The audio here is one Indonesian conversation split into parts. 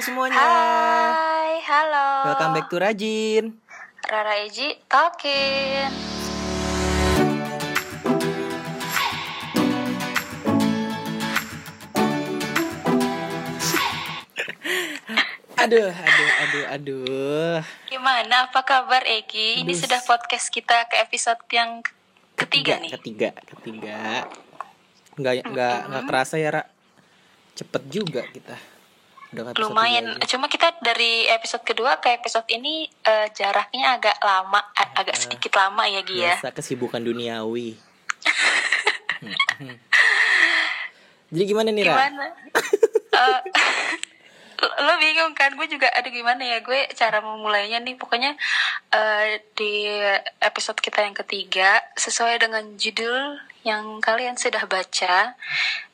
semuanya. Hai, halo. Welcome back to Rajin. Rara Eji talking. Aduh, aduh, aduh, aduh. Gimana? Apa kabar Egi? Ini sudah podcast kita ke episode yang ketiga, nih. Ketiga, ketiga. Nggak, nggak, nggak kerasa ya, Ra. Cepet juga kita. Lumayan. Cuma kita dari episode kedua ke episode ini eh, jaraknya agak lama, a- agak sedikit lama ya Gi ya. Biasa kesibukan duniawi. Hmm, hmm. Jadi gimana nih, Ra? Gimana? Eh, lo- bingung kan? Gue juga ada gimana ya gue cara memulainya nih. Pokoknya eh, di episode kita yang ketiga sesuai dengan judul yang kalian sudah baca.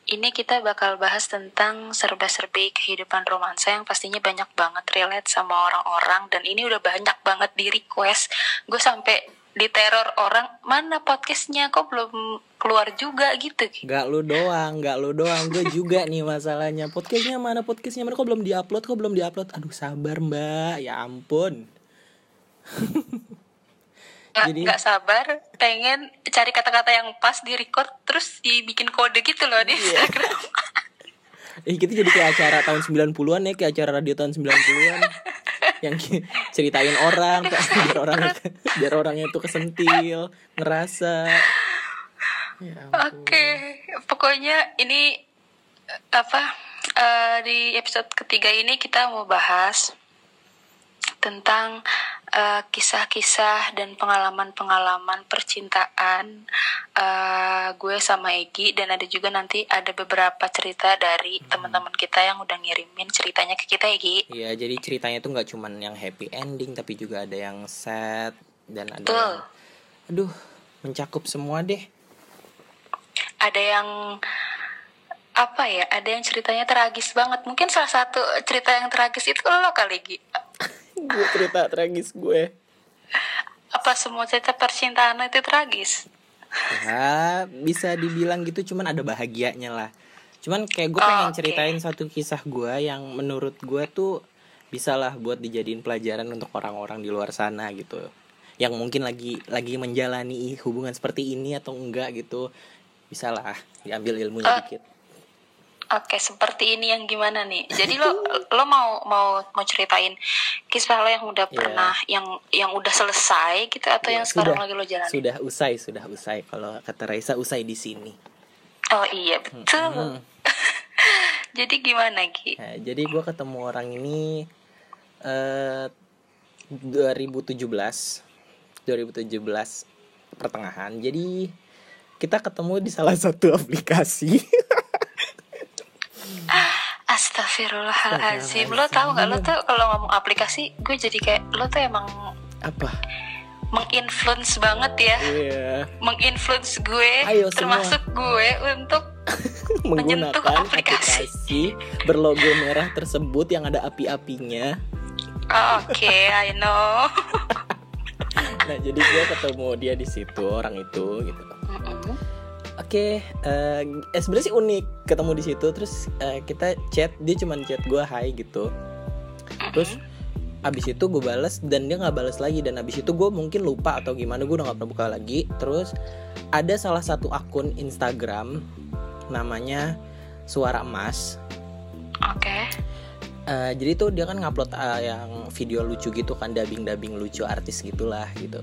Ini kita bakal bahas tentang serba-serbi kehidupan romansa yang pastinya banyak banget relate sama orang-orang dan ini udah banyak banget di request. Gue sampai diteror orang mana podcastnya kok belum keluar juga gitu. Gak lu doang, gak lu doang, gue juga nih masalahnya. Podcastnya mana? Podcastnya mana? Kok belum diupload? Kok belum diupload? Aduh sabar mbak, ya ampun. nggak Jadi- nggak sabar pengen cari kata-kata yang pas di record terus dibikin kode gitu loh di Iya. Instagram Eh kita jadi kayak acara tahun 90-an ya, kayak acara radio tahun 90-an. yang ceritain orang biar orangnya biar orangnya tuh kesentil, ngerasa. Ya oke pokoknya ini eh, apa eh, di episode ketiga ini kita mau bahas tentang eh, kisah-kisah dan pengalaman-pengalaman percintaan eh, gue sama Egi. Dan ada juga nanti ada beberapa cerita dari teman-teman kita yang udah ngirimin ceritanya ke kita Egi. Iya, jadi ceritanya tuh nggak cuman yang happy ending tapi juga ada yang sad dan ada Betul. yang aduh, mencakup semua deh. ada yang apa ya ada yang ceritanya tragis banget. Mungkin salah satu cerita yang tragis itu lo kali Gi gue cerita tragis gue. apa semua cerita percintaan itu tragis Ya, bisa dibilang gitu cuman ada bahagianya lah. Cuman kayak gue Oh, pengen oke. ceritain satu kisah gue yang menurut gue tuh bisa lah buat dijadiin pelajaran untuk orang-orang di luar sana gitu. Yang mungkin lagi lagi menjalani hubungan seperti ini atau enggak gitu. Bisa lah diambil ilmunya Eh, dikit. Oke seperti ini yang gimana nih jadi lo lo mau mau mau ceritain kisah lo yang udah Iya. pernah yang yang udah selesai gitu atau Ya, yang sekarang sudah, lagi lo jalani Sudah usai, sudah usai. Kalau kata Raisa usai di sini. oh iya betul Hmm. jadi gimana Gi Nah, jadi gue ketemu orang ini eh 2017 2017 pertengahan. Jadi kita ketemu di salah satu aplikasi. Astagfirullahaladzim Lo tau gak lo tuh kalau ngomong aplikasi Gue jadi kayak Lo tuh emang Apa? menginfluence banget ya Iya. menginfluence gue Ayo semua. termasuk gue untuk Menyentuh Menggunakan aplikasi. aplikasi berlogo merah tersebut yang ada api-apinya. oke I know Nah, jadi gue ketemu dia di situ, orang itu gitu. Oke, eh eh, sebenarnya sih unik ketemu di situ. Terus eh, kita chat, dia cuman chat gue hai gitu. Terus abis itu gue bales dan dia nggak bales lagi dan abis itu gue mungkin lupa atau gimana gue udah nggak pernah buka lagi. Terus ada salah satu akun Instagram namanya Suara Emas. oke Eh, jadi tuh dia kan ngupload eh, yang video lucu gitu kan dubbing-dubbing lucu artis gitulah gitu.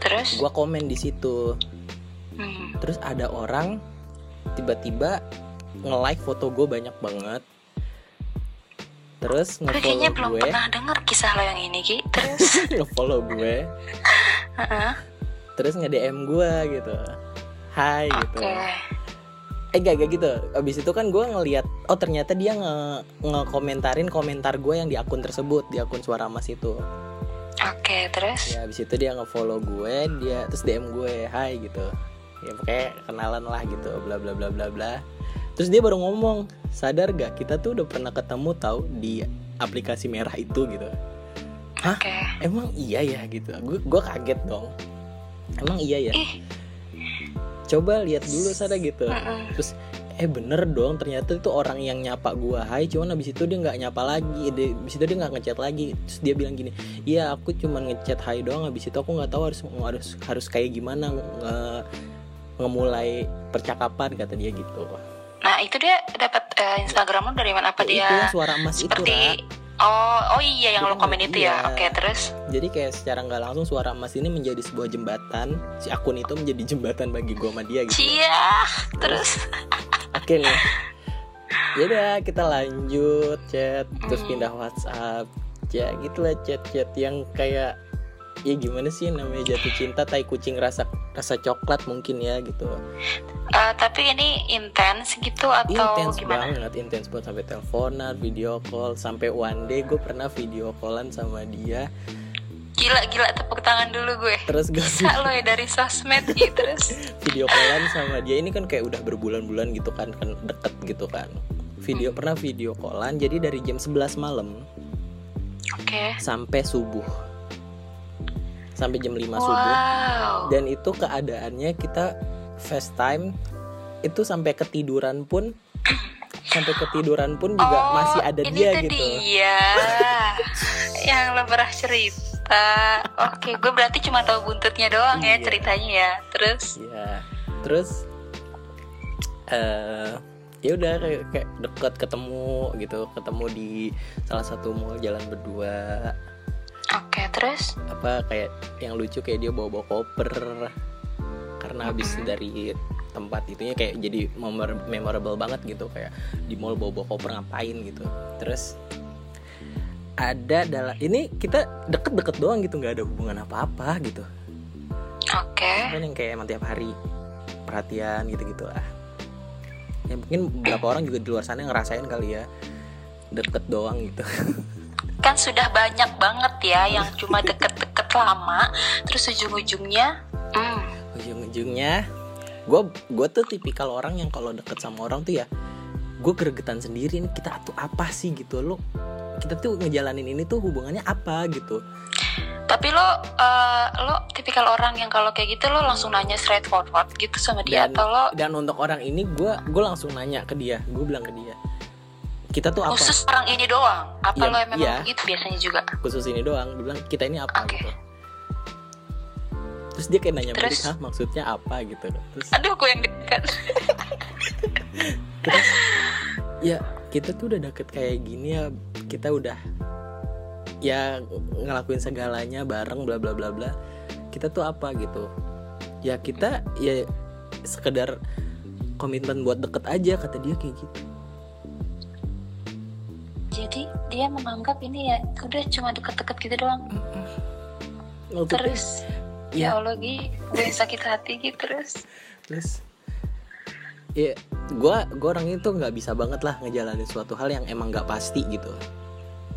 terus Gua komen di situ. Hmm. terus ada orang tiba-tiba nge-like foto gue banyak banget. Terus gue kayaknya belum nge-follow gue. pernah denger kisah lo yang ini Ki. Terus nge-follow gue. Heeh. terus nge-DM gue gitu. Hai gitu. Oke. Eh gak, gak gitu. Abis itu kan gue ngeliat oh ternyata dia nge ngekomentarin komentar gue yang di akun tersebut di akun suara mas itu. Oke terus? Ya abis itu dia nge-follow gue dia terus DM gue hai gitu ya pokoknya kenalan lah gitu bla bla bla bla bla. Terus dia baru ngomong sadar gak kita tuh udah pernah ketemu tahu di aplikasi merah itu gitu. Hah? Oke. Emang iya ya? Gitu. Gue gue kaget dong. Emang iya ya? Ih. Coba lihat dulu sana gitu. Mm-mm. terus eh bener dong ternyata itu orang yang nyapa gua. Hai cuman abis itu dia nggak nyapa lagi dia, abis itu dia nggak ngechat lagi. Terus dia bilang gini iya aku cuman ngechat hai doang abis itu aku nggak tahu harus harus harus kayak gimana nge, ngemulai percakapan kata dia gitu Nah itu dia dapat eh, Instagram dari mana? Apa Ya, dia itu suara emas itu seperti Ra. Oh, oh iya yang Itu lo kan komen iya. itu ya. Oke, terus jadi kayak secara nggak langsung suara emas ini menjadi sebuah jembatan si akun itu menjadi jembatan bagi gua sama dia gitu Cia. Terus Oke nih. Yaudah kita lanjut chat terus pindah WhatsApp. Ya gitulah chat-chat yang kayak ya gimana sih namanya jatuh cinta tai kucing rasa rasa coklat mungkin ya gitu. eh, tapi ini intens gitu atau Intens gimana? banget, intens banget sampai teleponan, video call, sampai one day gue pernah video callan sama dia. Gila gila tepuk tangan dulu gue. Terus gue Bisa lo ya dari sosmed gitu terus. video callan sama dia ini kan kayak udah berbulan-bulan gitu kan kan deket gitu kan. Video pernah video callan jadi dari jam 11 malam Oke. sampai subuh sampai jam 5 subuh Wow. dan itu keadaannya kita FaceTime itu sampai ketiduran pun sampai ketiduran pun juga Oh, masih ada ini dia tuh gitu dia yang lo pernah cerita. Oke, gue berarti cuma tahu buntutnya doang ya Iya. ceritanya ya. Terus ya terus eh ya udah kayak, kayak deket ketemu gitu ketemu di salah satu mall jalan berdua oke, terus? Apa kayak yang lucu kayak dia bawa bawa koper? Karena habis Mhm. dari tempat itunya kayak jadi memor- memorable banget gitu. Kayak di mall bawa bawa koper ngapain gitu. Terus ada dalam ini kita deket-deket doang gitu nggak ada hubungan apa-apa gitu. Oke. kan yang kayak emang tiap hari perhatian gitu gitu lah ya mungkin beberapa orang juga di luar sana ngerasain kali ya. Deket doang gitu Kan sudah banyak banget ya yang cuma deket-deket lama, terus ujung-ujungnya hmm, ujung-ujungnya gue gue tuh tipikal orang yang kalau deket sama orang tuh ya gue gregetan sendiri nih kita tuh apa sih? gitu. Lo kita tuh ngejalanin ini tuh hubungannya apa gitu. Tapi lo eh, lo tipikal orang yang kalau kayak gitu lo langsung nanya straight forward gitu sama dia Dan- atau lo dan untuk orang ini gue gue langsung nanya ke dia gue bilang ke dia kita tuh apa khusus orang ini doang? Apa lo memang iya. begitu biasanya juga? khusus ini doang gue bilang kita ini apa Oke. gitu terus dia kayak nanya balik Terus? hah maksudnya apa gitu terus Aduh, gue yang dekat. terus ya kita tuh udah deket kayak gini ya kita udah ya ngelakuin segalanya bareng bla bla bla bla kita tuh apa gitu ya kita ya sekedar komitmen buat deket aja kata dia kayak gitu Jadi dia menganggap ini ya udah cuma deket-deket gitu doang. Maksudnya, Terus ya. ya Allah Gi, gue sakit hati gitu terus. terus? Ya gua gua orang itu nggak bisa banget lah ngejalanin suatu hal yang emang nggak pasti gitu.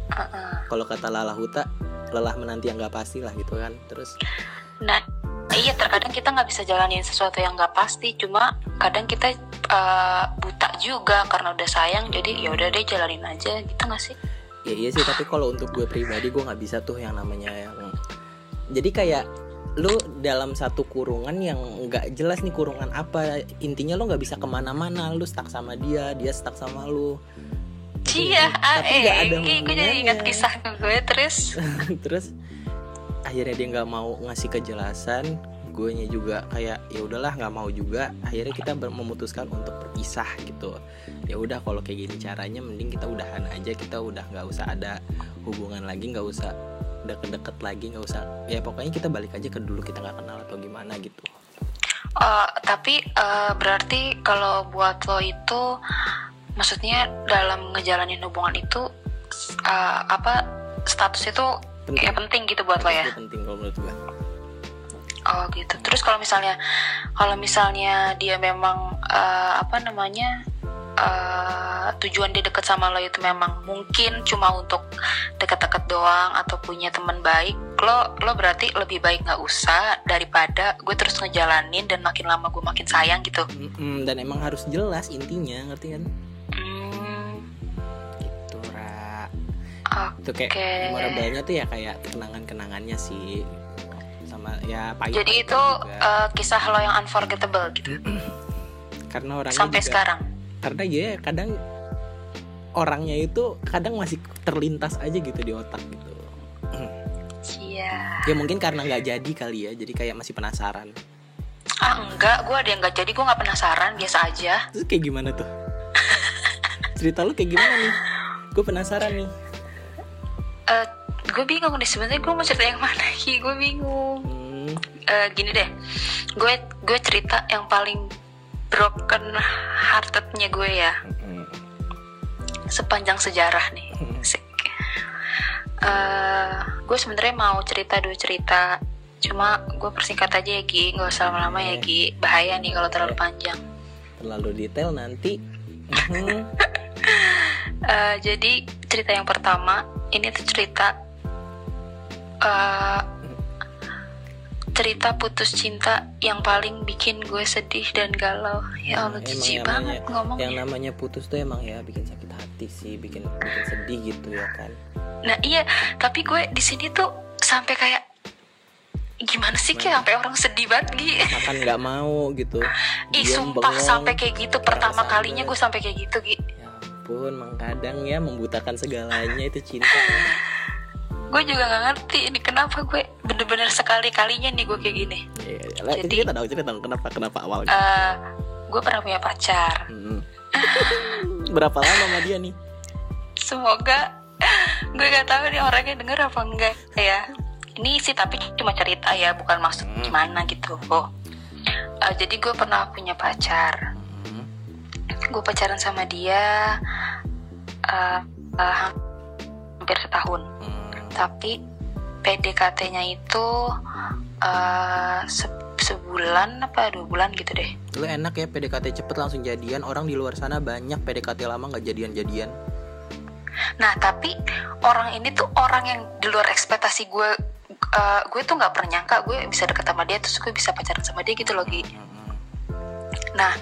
Heeh. kalau kata Lala Huta lelah menanti yang nggak pasti lah gitu kan. Terus? Nah, iya terkadang kita nggak bisa jalanin sesuatu yang nggak pasti. Cuma kadang kita eh, buta juga karena udah sayang. Jadi ya udah deh jalanin aja gitu nggak sih? ya iya sih tapi kalau untuk gue pribadi gue nggak bisa tuh yang namanya yang jadi kayak lu dalam satu kurungan yang nggak jelas nih kurungan apa intinya lu nggak bisa ke mana-mana lu stuck sama dia dia stuck sama lu Cia, ah, tapi nggak ada eh, Gi, gue jadi ingat kisah gue terus. terus akhirnya dia nggak mau ngasih kejelasan gue juga kayak ya udahlah nggak mau juga. Akhirnya kita memutuskan untuk berpisah gitu. Ya udah kalau kayak gini caranya mending kita udahan aja kita udah nggak usah ada hubungan lagi nggak usah deket-deket lagi nggak usah ya pokoknya kita balik aja ke dulu kita nggak kenal atau gimana gitu. Eh, tapi eh, berarti kalau buat lo itu, maksudnya dalam ngejalanin hubungan itu eh, apa status itu penting kayak penting gitu buat lo ya? Penting kalau menurut gue Oh gitu. Terus kalau misalnya kalau misalnya dia memang eh, apa namanya eh, tujuan dia deket sama lo itu memang mungkin cuma untuk deket-deket doang atau punya teman baik, lo lo berarti lebih baik nggak usah daripada gue terus ngejalanin dan makin lama gue makin sayang gitu. Mm-mm, dan emang harus jelas intinya ngerti kan oke. itu kayak memorable-nya tuh ya kayak kenangan-kenangannya sih. Sama ya pahit Jadi itu eh, kisah lo yang unforgettable gitu? Karena orangnya sampai juga sekarang. karena dia kadang orangnya itu kadang masih terlintas aja gitu di otak gitu. Iya. ya mungkin karena nggak jadi kali ya jadi kayak masih penasaran. Ah enggak, gue ada yang nggak jadi, gue nggak penasaran, biasa aja. terus kayak gimana tuh? Cerita lu kayak gimana nih? Gue penasaran nih Eh, gue bingung deh sebenarnya gue mau cerita yang mana Ki, gue bingung. hmm, Eh, gini deh, gue gue cerita yang paling broken heartednya gue ya hmm, sepanjang sejarah nih. hmm. Asik. Eh, gue sebenarnya mau cerita dua cerita, cuma gue persingkat aja ya Gi, nggak usah lama-lama ya Gi. Bahaya nih kalau terlalu panjang. terlalu detail nanti hmm, Eh, jadi cerita yang pertama ini tuh cerita eh, cerita putus cinta yang paling bikin gue sedih dan galau. Ya Allah, Emang jijik banget namanya- ngomongnya. yang namanya putus tuh emang ya bikin sakit hati sih bikin bikin sedih gitu ya kan Nah iya, tapi gue di sini tuh sampai kayak gimana sih kayak sampai orang sedih banget Gi. makan nggak mau gitu Ih sumpah bengong. sampai kayak gitu pertama kalinya gue. gue sampai kayak gitu Gi. ya ampun mang kadang ya membutakan segalanya itu cinta Gue juga nggak ngerti ini kenapa gue bener-bener sekali kalinya nih gue kayak gini. ya, lah, Jadi- cerita dong cerita dong kenapa kenapa awalnya Eh gue pernah punya pacar. Hmm. berapa lama sama dia nih Semoga gue gak tahu nih orangnya denger apa enggak ya. Ini sih tapi cuma cerita ya, bukan maksud Hmm. gimana gitu. Oh. Eh, jadi gue pernah punya pacar. Hmm. Gue pacaran sama dia eh, eh, hampir setahun. Hmm. Tapi PDKT-nya itu eh, se- sebulan apa dua bulan gitu deh. lu enak ya PDKT cepet langsung jadian orang di luar sana banyak PDKT lama nggak jadian-jadian Nah tapi orang ini tuh orang yang di luar ekspektasi gue. eh, gue tuh nggak pernah nyangka gue bisa deket sama dia terus gue bisa pacaran sama dia gitu loh Gi. Hmm. Nah,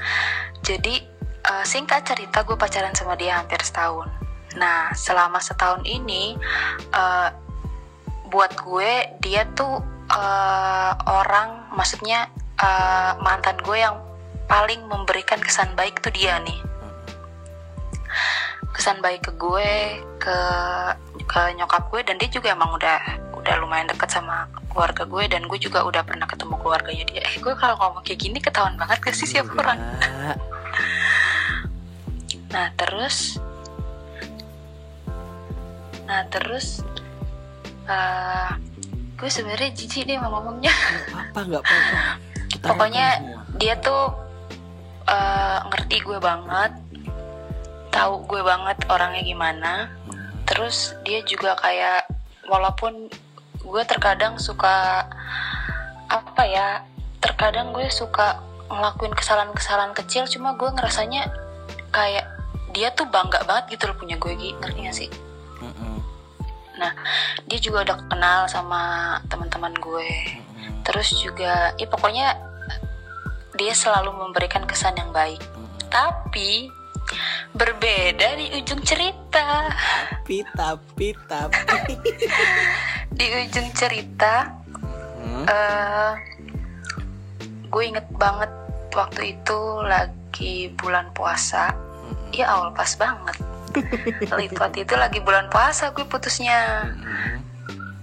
jadi eh, singkat cerita gue pacaran sama dia hampir setahun. Nah, selama setahun ini eh, buat gue dia tuh eh, orang, maksudnya eh, mantan gue yang paling memberikan kesan baik tuh dia nih. Kesan baik ke gue, ke ke nyokap gue dan dia juga emang udah udah lumayan dekat sama keluarga gue dan gue juga udah pernah ketemu keluarganya dia. Eh, gue kalau ngomong kayak gini ketahuan banget gak sih siapa orang? Nah terus, nah terus, eh gue sebenarnya jijik deh sama ngomongnya. apa nggak apa-apa Pokoknya dia tuh eh, ngerti gue banget, tahu gue banget orangnya gimana. Terus dia juga kayak walaupun gue terkadang suka apa ya, terkadang gue suka ngelakuin kesalahan-kesalahan kecil, cuma gue ngerasanya kayak dia tuh bangga banget gitu loh punya gue Gi. ngerti gak sih? Mm-mm. Nah, dia juga udah kenal sama teman-teman gue. Mm-mm. Terus juga, ya pokoknya dia selalu memberikan kesan yang baik. Mm-mm. Tapi berbeda di ujung cerita. tapi tapi tapi Di ujung cerita, Hmm. eh gue inget banget waktu itu lagi bulan puasa. Mm-mm. Ya Allah pas banget. Waktu itu lagi bulan puasa gue putusnya. Mm-mm.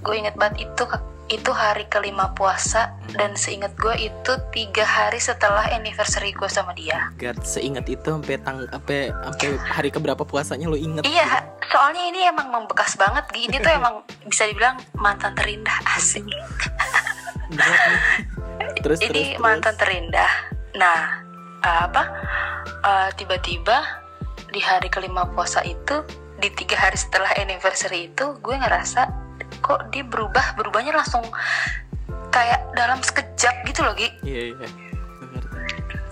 gue inget banget itu itu hari kelima puasa dan seinget gue itu tiga hari setelah anniversary gue sama dia God, seingat itu sampai tang sampai sampai hari keberapa puasanya lo inget iya soalnya ini emang membekas banget ini tuh emang bisa dibilang mantan terindah asik terus ini terus mantan terindah nah apa eh, tiba-tiba di hari kelima puasa itu di tiga hari setelah anniversary itu gue ngerasa kok dia berubah berubahnya langsung kayak dalam sekejap gitu loh Gi iya iya Gue ngerti.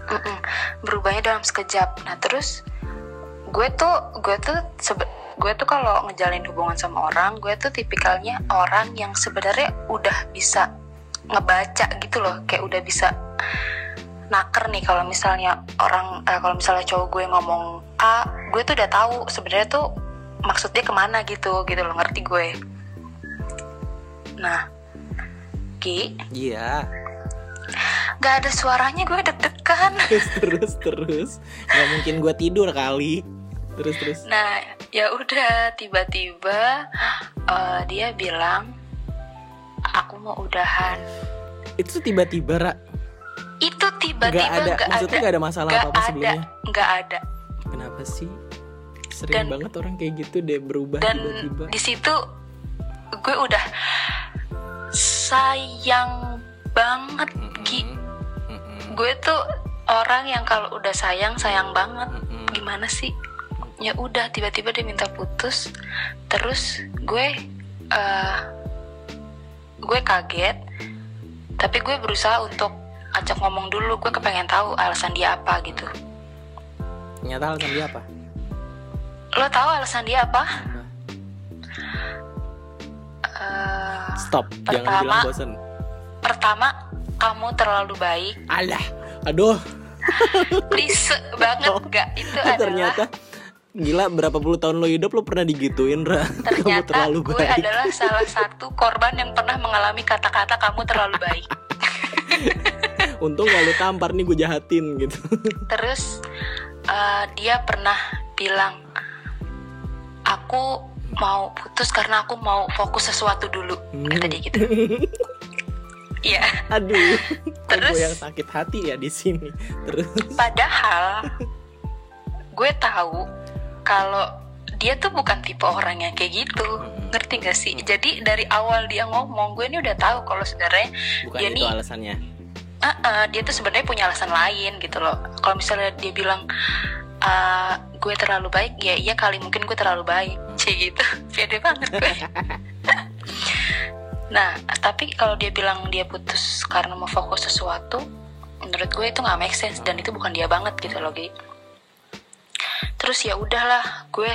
Mm-mm. berubahnya dalam sekejap nah terus gue tuh gue tuh gue tuh kalau ngejalin hubungan sama orang gue tuh tipikalnya orang yang sebenarnya udah bisa ngebaca gitu loh kayak udah bisa naker nih kalau misalnya orang eh, kalau misalnya cowok gue ngomong A gue tuh udah tahu sebenarnya tuh maksudnya ke mana gitu gitu loh ngerti gue. Nah Ki? Iya. Nggak ada suaranya gue deg-degan. Terus terus terus. Nggak mungkin gue tidur kali. Terus terus. Nah ya udah tiba-tiba eh, dia bilang aku mau udahan. Itu tiba-tiba Ra. itu tiba-tiba nggak ada. nggak maksudnya ada. nggak ada masalah nggak apa apa ada. sebelumnya? Nggak ada kenapa sih sering Dan- banget orang kayak gitu deh berubah dan tiba-tiba? di situ gue udah sayang banget Gi. Mm-mm. gue tuh orang yang kalau udah sayang sayang banget. Mm-mm. gimana sih? Ya udah tiba-tiba dia minta putus. Terus gue eh gue kaget. Tapi gue berusaha untuk ajak ngomong dulu. Gue kepengen tahu alasan dia apa gitu ternyata alasan dia apa? Lo tahu alasan dia apa? Eh, stop jangan Pertama- bilang bosen. pertama kamu terlalu baik. Alah aduh. Please banget Oh. gak itu adalah ternyata gila berapa puluh tahun lo hidup lo pernah digituin Ra? Kamu ternyata terlalu gue baik. adalah salah satu korban yang pernah mengalami kata-kata kamu terlalu baik. Untung gak lo tampar nih gue jahatin gitu. Terus eh, dia pernah bilang aku mau putus karena aku mau fokus sesuatu dulu kata dia gitu. Iya. Aduh. Terus? yang sakit hati ya di sini. Terus? Padahal gue tahu kalau dia tuh bukan tipe orang yang kayak gitu. Ngerti gak sih? Jadi dari awal dia ngomong gue ini udah tahu kalau sebenarnya bukan dia itu nih alasannya Ah, ah, dia tuh sebenarnya punya alasan lain gitu loh. Kalau misalnya dia bilang "Ah, gue terlalu baik, ya iya kali mungkin gue terlalu baik, cie gitu. Pede banget gue. nah, tapi kalau dia bilang dia putus karena mau fokus sesuatu, menurut gue itu nggak make sense dan itu bukan dia banget gitu loh, Gi. Terus ya udahlah, gue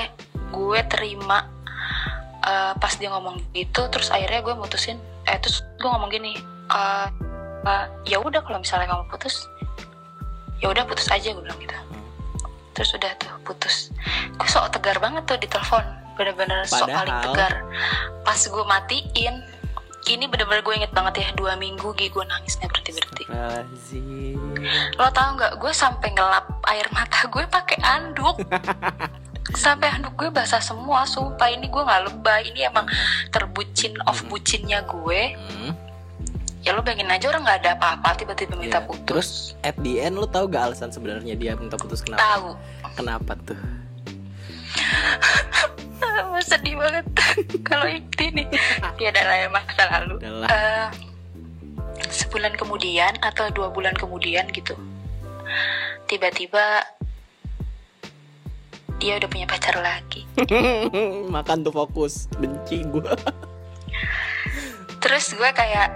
gue terima eh, pas dia ngomong gitu, terus akhirnya gue mutusin, eh terus gue ngomong gini, "Eh, Uh, ya udah kalau misalnya kamu putus ya udah putus aja gue bilang gitu. Terus udah tuh putus. Gue sok tegar banget tuh di telepon bener-bener sok paling tegar. Pas gue matiin ini bener-bener gue inget banget ya dua minggu gue nangisnya berarti berarti Azim. lo tau nggak gue sampai ngelap air mata gue pakai anduk. Sampai anduk gue basah semua sumpah. Ini gue nggak lebay ini emang terbucin off bucinnya gue Hmm. Ya lo bayangin aja orang nggak ada apa-apa tiba-tiba minta Iya. putus Terus at the end lo tau gak alasan sebenarnya dia minta putus kenapa? tahu Kenapa tuh? sedih banget kalau itu nih ya adalah ya masa lalu. Eh, sebulan kemudian atau dua bulan kemudian gitu tiba-tiba dia udah punya pacar lagi Makan tuh fokus, benci gue. terus gue kayak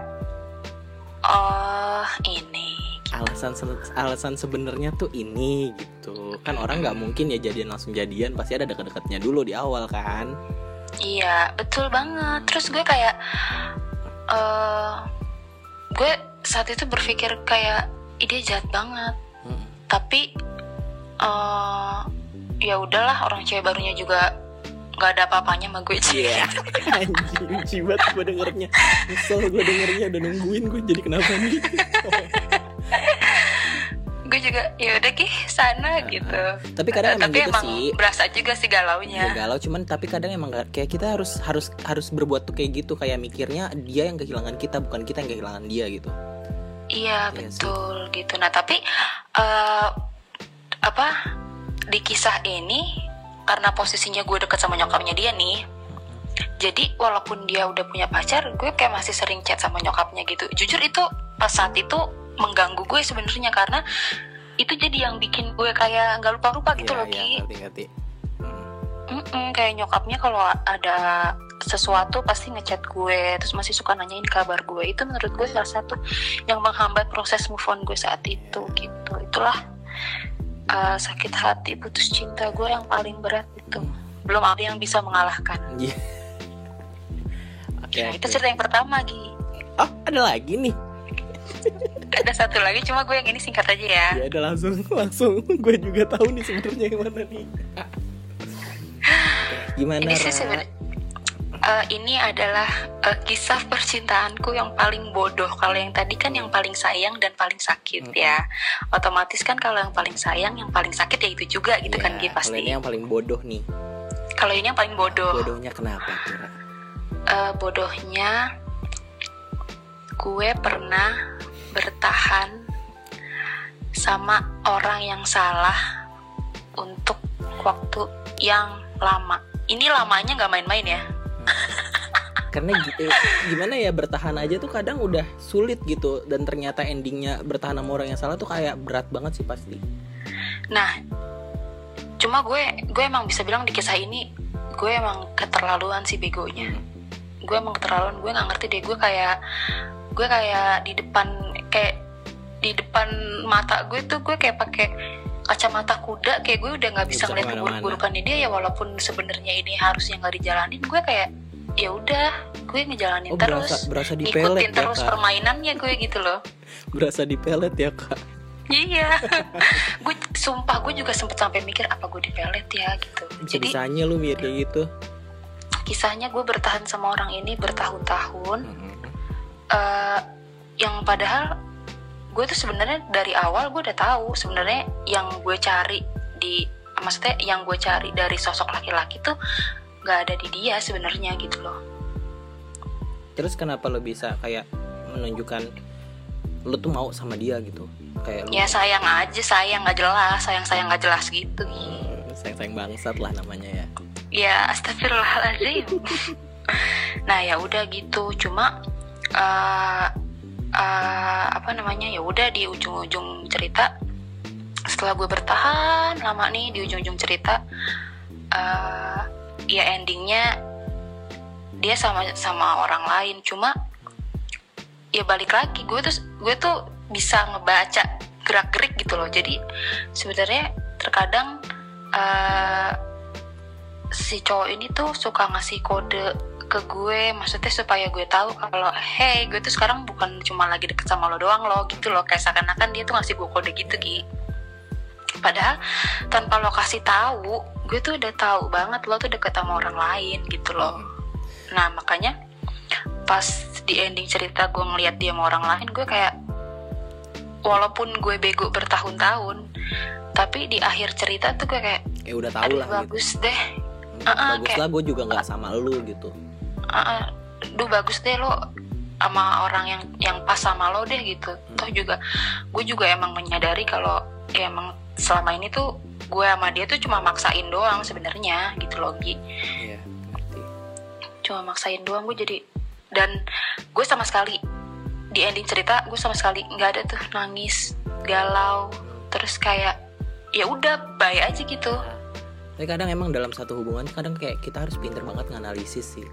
oh ini alasan se- alasan sebenarnya tuh ini gitu kan orang nggak mungkin ya jadian langsung jadian pasti ada deket-deketnya dulu di awal kan Iya, betul banget. Terus gue kayak, eh gue saat itu berpikir kayak, ide jahat banget. Hmm. Tapi, eh ya udahlah, orang cewek barunya juga nggak ada apa-apanya sama gue sih. Iya anjing jibat gue dengernya Nyesel gue dengernya udah nungguin gue jadi kenapa nih gue juga, ya udah ki sana gitu. Tapi kadang emang tapi gitu emang sih berasa juga sih galaunya. Ya galau cuman tapi kadang emang gak- kayak kita harus harus harus berbuat tuh kayak gitu kayak mikirnya dia yang kehilangan kita bukan kita yang kehilangan dia gitu. Iya Iya sih. betul gitu. Nah tapi eh apa di kisah ini karena posisinya gue deket sama nyokapnya dia nih, jadi walaupun dia udah punya pacar, gue kayak masih sering chat sama nyokapnya gitu. Jujur itu pas saat itu mengganggu gue sebenarnya karena itu jadi yang bikin gue kayak nggak lupa-lupa gitu Iya, loh iya, Ki. ngerti ngerti. Mm-mm, kayak nyokapnya kalau ada sesuatu pasti ngechat gue terus masih suka nanyain kabar gue itu menurut gue salah satu yang menghambat proses move on gue saat itu gitu itulah uh, sakit hati putus cinta gue yang paling berat itu belum ada yang bisa mengalahkan Iya. Oke. nah, itu oke. cerita yang pertama Gi Oh, ada lagi nih. ada satu lagi cuma gue yang ini singkat aja ya Ya udah langsung langsung gue juga tahu nih sebenarnya yang mana nih. Gimana ini sih Ra? Eh, ini adalah eh, kisah percintaanku yang paling bodoh. Kalau yang tadi kan yang paling sayang dan paling sakit Mm-mm. ya. Otomatis kan kalau yang paling sayang, yang paling sakit ya itu juga gitu kan Ya, Gi kalau pasti. ini yang paling bodoh nih Kalau ini yang paling bodoh. bodohnya kenapa? Eh, bodohnya gue pernah bertahan sama orang yang salah untuk waktu yang lama. Ini lamanya nggak main-main ya. karena gitu gimana ya bertahan aja tuh kadang udah sulit gitu dan ternyata endingnya bertahan sama orang yang salah tuh kayak berat banget sih pasti Nah, cuma gue gue emang bisa bilang di kisah ini gue emang keterlaluan sih begonya. Gue emang keterlaluan. Gue nggak ngerti deh. Gue kayak gue kayak di depan kayak di depan mata gue tuh gue kayak pakai kacamata kuda kayak gue udah nggak bisa ngeliat ke mana-mana. buruk-burukannya dia ya walaupun sebenarnya ini harusnya nggak dijalanin gue kayak ya udah gue ngejalanin oh terus. berasa berasa ikutin ya terus kak? permainannya gue gitu loh. Berasa di pelet ya kak? Iya, gue sumpah gue juga sempet sampai mikir apa gue dipelet ya gitu. Jadi bisanya lu mikir kayak gitu. Kisahnya gue bertahan sama orang ini bertahun-tahun, Mm-mm. eh, yang padahal gue tuh sebenarnya dari awal gue udah tahu sebenarnya yang gue cari di, maksudnya yang gue cari dari sosok laki-laki tuh nggak ada di dia sebenarnya gitu loh. terus kenapa lu bisa kayak menunjukkan lu tuh mau sama dia gitu kayak lu Ya sayang aja, sayang nggak jelas, sayang sayang nggak jelas gitu. sayang sayang bangsat lah namanya ya ya astagfirullahaladzim nah ya udah gitu cuma eh eh, apa namanya ya udah di ujung-ujung cerita. Setelah gue bertahan lama nih di ujung-ujung cerita eh ya endingnya dia sama sama orang lain. Cuma ya balik lagi gue tuh gue tuh bisa ngebaca gerak-gerik gitu loh. Jadi sebenarnya terkadang eh si cowok ini tuh suka ngasih kode ke gue maksudnya supaya gue tahu kalau hey gue tuh sekarang bukan cuma lagi deket sama lo doang lo gitu loh. Kayak seakan-akan dia tuh ngasih gue kode gitu Gi padahal tanpa lo kasih tahu gue tuh udah tahu banget lo tuh deket sama orang lain gitu loh. Nah makanya pas di ending cerita gue ngeliat dia sama orang lain gue kayak walaupun gue bego bertahun-tahun tapi di akhir cerita tuh gue kayak ya udah tahu lah gitu. bagus deh. Hmm, Uh-uh, bagus kayak- lah gue juga nggak sama lu gitu Ah, duh bagus deh lo sama orang yang yang pas sama lo deh gitu toh juga gue juga emang menyadari kalau ya emang selama ini tuh gue sama dia tuh cuma maksain doang sebenarnya gitu loh Gi Iya, ngerti. cuma maksain doang gue jadi dan gue sama sekali di ending cerita gue sama sekali nggak ada tuh nangis galau terus kayak ya udah bye aja gitu Tapi kadang emang dalam satu hubungan kadang kayak kita harus pinter banget nganalisis sih.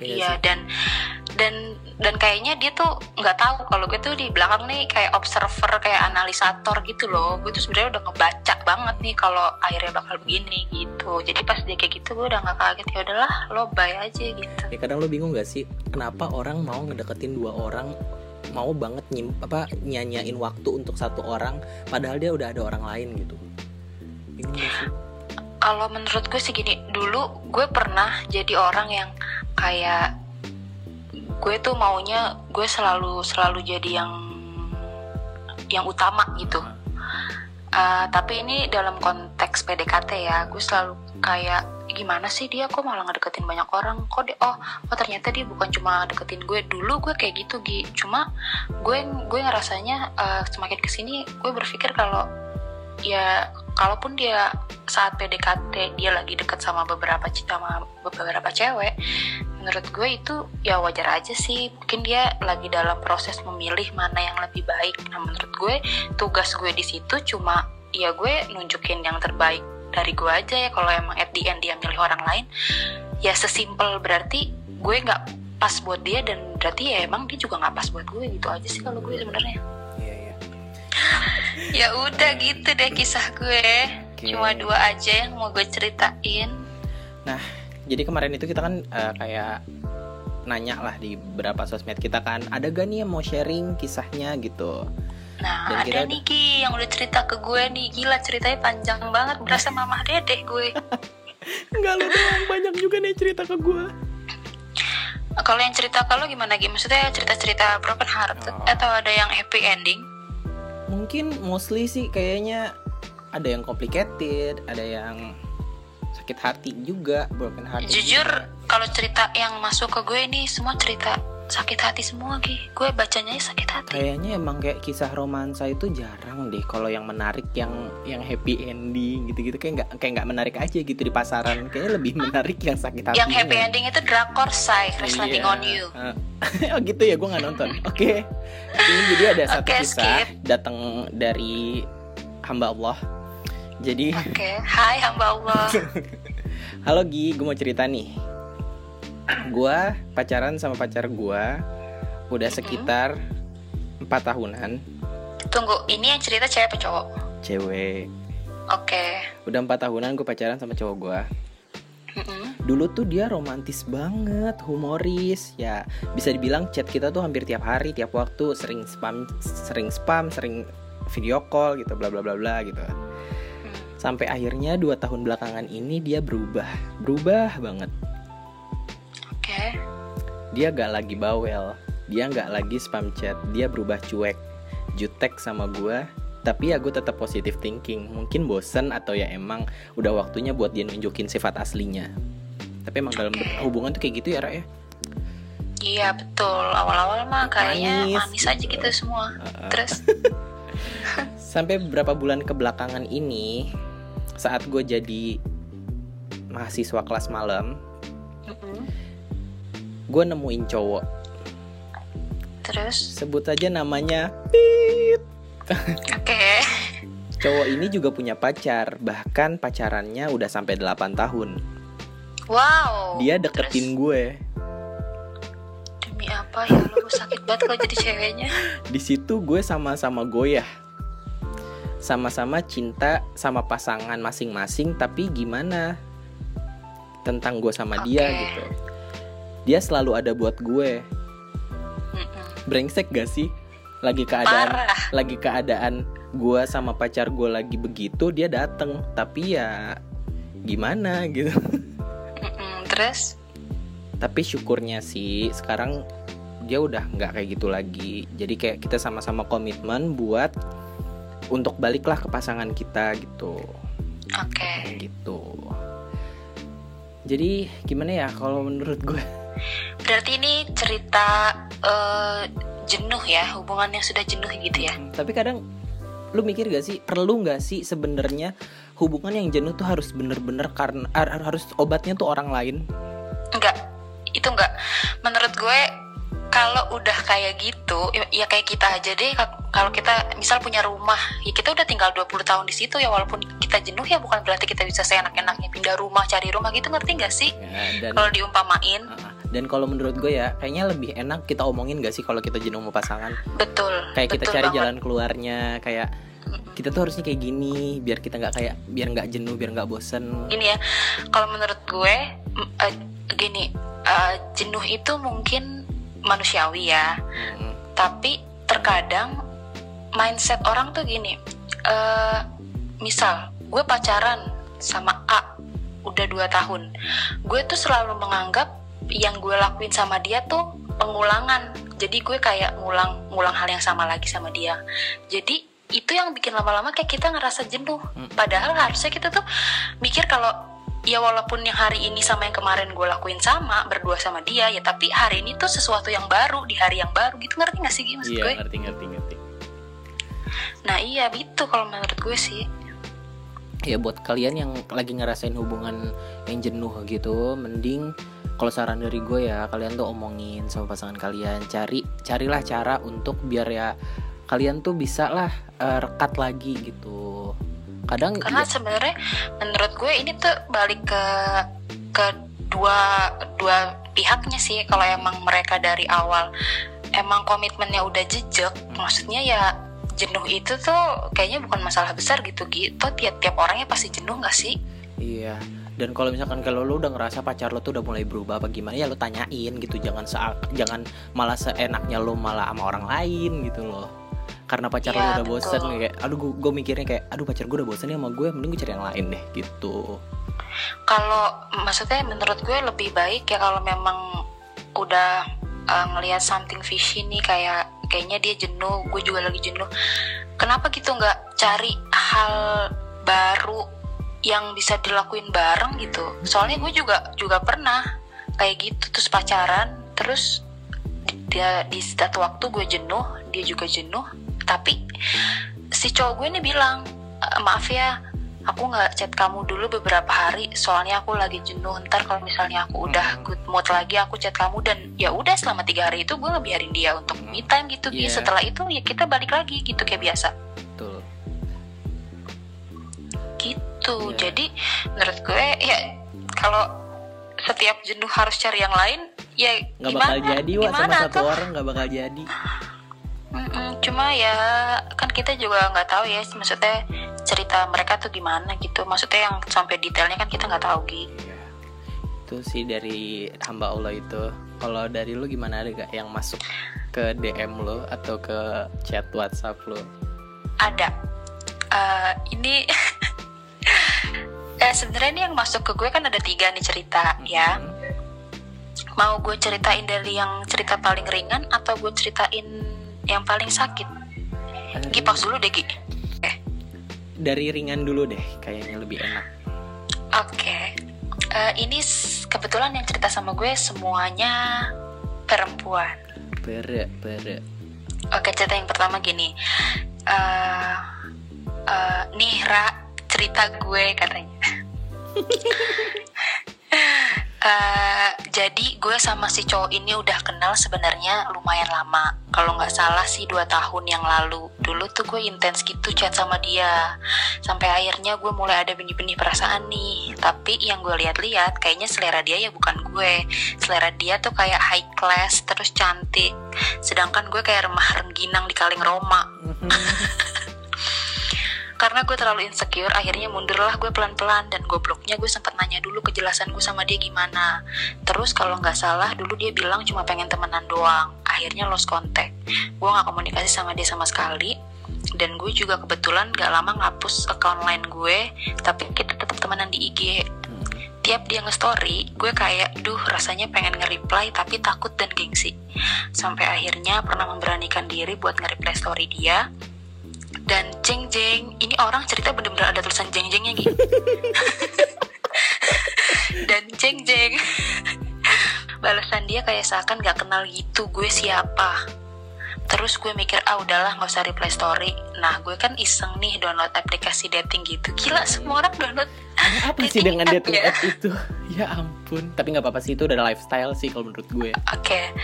Iya Iya dan dan dan kayaknya dia tuh nggak tahu kalau gue tuh di belakang nih kayak observer kayak analisator gitu loh. Gue tuh sebenarnya udah ngebaca banget nih kalau akhirnya bakal begini gitu. Jadi pas dia kayak gitu gue udah nggak kaget. Ya udahlah lo bye aja gitu. Ya kadang lu bingung gak sih kenapa orang mau ngedeketin dua orang mau banget nyim apa nyanyain waktu untuk satu orang padahal dia udah ada orang lain gitu. Bingung gak sih? Kalau menurut gue sih gini dulu gue pernah jadi orang yang kayak gue tuh maunya gue selalu selalu jadi yang yang utama gitu. Uh, tapi ini dalam konteks PDKT ya gue selalu kayak gimana sih dia? Kok malah ngedeketin banyak orang? Kok dia oh oh ternyata dia bukan cuma deketin gue. Dulu gue kayak gitu Gi. Cuma gue gue ngerasanya uh, semakin ke sini gue berpikir kalau ya kalaupun dia saat PDKT dia lagi deket sama beberapa sama beberapa cewek menurut gue itu ya wajar aja sih. Mungkin dia lagi dalam proses memilih mana yang lebih baik. Nah menurut gue tugas gue di situ cuma ya gue nunjukin yang terbaik dari gue aja ya. Kalau emang at the end dia milih orang lain ya sesimpel berarti gue nggak pas buat dia dan berarti ya emang dia juga nggak pas buat gue gitu aja sih kalau gue sebenarnya. Ya udah gitu deh kisah gue Oke. cuma dua aja yang mau gue ceritain Jadi kemarin itu kita kan eh, kayak nanya lah di beberapa sosmed kita kan ada gak nih yang mau sharing kisahnya gitu. nah Dan ada kita- nih Ki yang udah cerita ke gue nih gila ceritanya panjang banget berasa mamah dedeh gue Enggak lu doang banyak juga nih cerita ke gue Kalau yang cerita kalau gimana Gi? Maksudnya cerita-cerita broken heart Oh. atau ada yang happy ending? Mungkin mostly sih kayaknya ada yang complicated, ada yang sakit hati juga, broken heart. Jujur kalau cerita yang masuk ke gue ini semua cerita sakit hati semua Gi. Gue bacanya sakit hati. Kayaknya emang kayak kisah romansa itu jarang deh. Kalau yang menarik yang yang happy ending gitu-gitu kayak nggak kayak nggak menarik aja gitu di pasaran. Kayaknya lebih menarik yang sakit hati Yang happy ending itu drakor say, Crash Landing on You. oh gitu ya gue nggak nonton. Oke. Ini jadi ada satu Oke, kisah datang dari hamba Allah. Jadi Oke, hai hamba Allah. halo Gi. Gue mau cerita nih gue pacaran sama pacar gue udah sekitar empat tahunan. Tunggu, ini yang cerita cewek apa cowok? cewek. Oke. udah empat tahunan gue pacaran sama cowok gue Mm-mm. dulu tuh dia romantis banget humoris. Ya bisa dibilang chat kita tuh hampir tiap hari tiap waktu sering spam sering spam sering video call gitu bla bla bla bla gitu. Sampai akhirnya dua tahun belakangan ini dia berubah berubah banget Dia gak lagi bawel dia nggak lagi spam chat dia berubah cuek jutek sama gue tapi ya gue tetap positive thinking mungkin bosen atau ya emang udah waktunya buat dia nunjukin sifat aslinya tapi emang dalam ber- hubungan tuh kayak gitu ya Ra ya Iya betul. Awal-awal mah kayaknya Manis, manis, aja gitu. semua. Uh-uh. Terus, sampai beberapa bulan kebelakangan ini saat gue jadi mahasiswa kelas malam Mm-mm. Gue nemuin cowok. Terus, sebut aja namanya oke. cowok ini juga punya pacar bahkan pacarannya udah sampai 8 tahun. Wow. dia deketin gue. Terus, demi apa? Ya lu sakit banget kalau jadi ceweknya. di situ gue sama-sama goyah. Sama-sama cinta sama pasangan masing-masing tapi gimana? Tentang gue sama dia Oke. gitu dia selalu ada buat gue. Brengsek gak sih? Lagi keadaan Parah. lagi keadaan gue sama pacar gue lagi begitu dia dateng. Tapi ya gimana gitu. Terus, tapi syukurnya sih sekarang dia udah nggak kayak gitu lagi. Jadi kayak kita sama-sama komitmen buat untuk baliklah ke pasangan kita gitu. Oke. Kayak gitu. Jadi gimana ya kalau menurut gue Berarti ini cerita eh, jenuh ya, hubungan yang sudah jenuh gitu ya. tapi kadang lu mikir gak sih perlu nggak sih sebenarnya hubungan yang jenuh tuh harus bener-bener karena har- harus obatnya tuh orang lain Enggak, itu enggak. Menurut gue kalau udah kayak gitu, ya, ya kayak kita aja deh. ka- Kalau kita misal punya rumah, ya kita udah tinggal 20 tahun di situ ya walaupun kita jenuh ya bukan berarti kita bisa seenak-enaknya pindah rumah, cari rumah gitu ngerti nggak sih? Ya, dan Kalau diumpamain, Ah, dan kalau menurut gue ya kayaknya lebih enak kita omongin gak sih kalau kita jenuh sama pasangan betul. kayak kita betul cari banget. jalan keluarnya kayak kita tuh harusnya kayak gini biar kita nggak kayak biar nggak jenuh biar nggak bosen Gini ya, kalau menurut gue eh, gini, eh, jenuh itu mungkin manusiawi ya. Mm, tapi terkadang mindset orang tuh gini eh misal gue pacaran sama A udah dua tahun gue tuh selalu menganggap yang gue lakuin sama dia tuh pengulangan. Jadi gue kayak ngulang ngulang hal yang sama lagi sama dia. Jadi itu yang bikin lama-lama kayak kita ngerasa jenuh. Hmm. padahal harusnya kita tuh mikir kalau ya walaupun yang hari ini sama yang kemarin gue lakuin sama berdua sama dia ya tapi hari ini tuh sesuatu yang baru di hari yang baru gitu. Ngerti gak sih Gi, maksud iya gue? ngerti ngerti ngerti. Nah iya gitu kalau menurut gue sih. Ya buat kalian yang lagi ngerasain hubungan yang jenuh gitu mending kalau saran dari gue ya kalian tuh omongin sama pasangan kalian. Cari carilah cara untuk biar ya kalian tuh bisa lah eh, rekat lagi gitu. Kadang karena ya- sebenarnya menurut gue ini tuh balik ke ke dua dua pihaknya sih. Kalau emang mereka dari awal emang komitmennya udah jejak maksudnya ya jenuh itu tuh kayaknya bukan masalah besar gitu gitu. Tiap-tiap orangnya pasti jenuh gak sih? Iya. Dan kalau misalkan kalau lu udah ngerasa pacar lo tuh udah mulai berubah apa gimana ya lu tanyain gitu. Jangan jangan malah seenaknya lu malah sama orang lain gitu loh. Karena pacar Iya, lu udah bosen betul. kayak aduh gue mikirnya kayak aduh pacar gue udah bosen ya sama gue mending gue cari yang lain deh gitu. kalau maksudnya menurut gue lebih baik ya kalau memang udah uh, ngelihat something fishy nih kayak kayaknya dia jenuh gue juga lagi jenuh kenapa gitu nggak cari hal baru yang bisa dilakuin bareng gitu soalnya gue juga juga pernah kayak gitu terus pacaran terus dia di satu waktu gue jenuh dia juga jenuh tapi si cowok gue ini bilang "E, maaf ya aku nggak chat kamu dulu beberapa hari soalnya aku lagi jenuh ntar kalau misalnya aku udah Hmm. good mood lagi aku chat kamu dan ya udah selama tiga hari itu gue ngebiarin dia untuk me time gitu Gi. Iya. setelah itu ya kita balik lagi gitu kayak biasa betul gitu Iya. jadi menurut gue ya kalau setiap jenuh harus cari yang lain ya nggak gimana? bakal jadi Wak sama gimana satu tuh? orang nggak bakal jadi. Mm-mm, cuma ya kan kita juga nggak tahu ya maksudnya cerita mereka tuh gimana gitu. Maksudnya yang sampai detailnya kan kita nggak tahu gitu itu sih dari hamba Allah itu. Kalau dari lu gimana ada gak yang masuk ke DM lo atau ke chat WhatsApp lo ada. Eh, ini eh sebenarnya ini yang masuk ke gue kan ada tiga nih cerita ya. Hmm. mau gue ceritain dari yang cerita paling ringan atau gue ceritain yang paling sakit? Gi pas dulu deh Gi dari ringan dulu deh kayaknya lebih enak. Oke, Eh, ini kebetulan yang cerita sama gue semuanya perempuan. pere pere. Oke, cerita yang pertama gini. Eh, eh, nih Ra, cerita gue katanya. Eh, jadi gue sama si cowok ini udah kenal sebenarnya lumayan lama. Kalau nggak salah sih dua tahun yang lalu. Dulu tuh gue intens gitu chat sama dia. Sampai akhirnya gue mulai ada benih-benih perasaan nih. Tapi yang gue lihat-lihat kayaknya selera dia ya bukan gue. Selera dia tuh kayak high class terus cantik. Sedangkan gue kayak remah rengginang di kaleng Roma. Karena gue terlalu insecure, akhirnya mundurlah gue pelan-pelan dan gobloknya gue sempat nanya dulu kejelasan gue sama dia gimana. Terus kalau nggak salah dulu dia bilang cuma pengen temenan doang. Akhirnya lost contact. Gue nggak komunikasi sama dia sama sekali. Dan gue juga kebetulan gak lama ngapus account line gue, tapi kita tetap temenan di IG. Tiap dia nge-story, gue kayak, duh rasanya pengen nge-reply tapi takut dan gengsi. Sampai akhirnya pernah memberanikan diri buat nge-reply story dia, dan jeng jeng ini orang cerita bener-bener ada tulisan jeng jengnya gitu dan jeng jeng. Balasan dia kayak seakan gak kenal gitu gue siapa. Terus gue mikir ah udahlah nggak usah reply story. Nah gue kan iseng nih download aplikasi dating gitu. Gila semua orang download Ada apa sih dengan app dating ya? app itu? Ya ampun. Tapi nggak apa-apa sih itu udah lifestyle sih kalau menurut gue. Oke,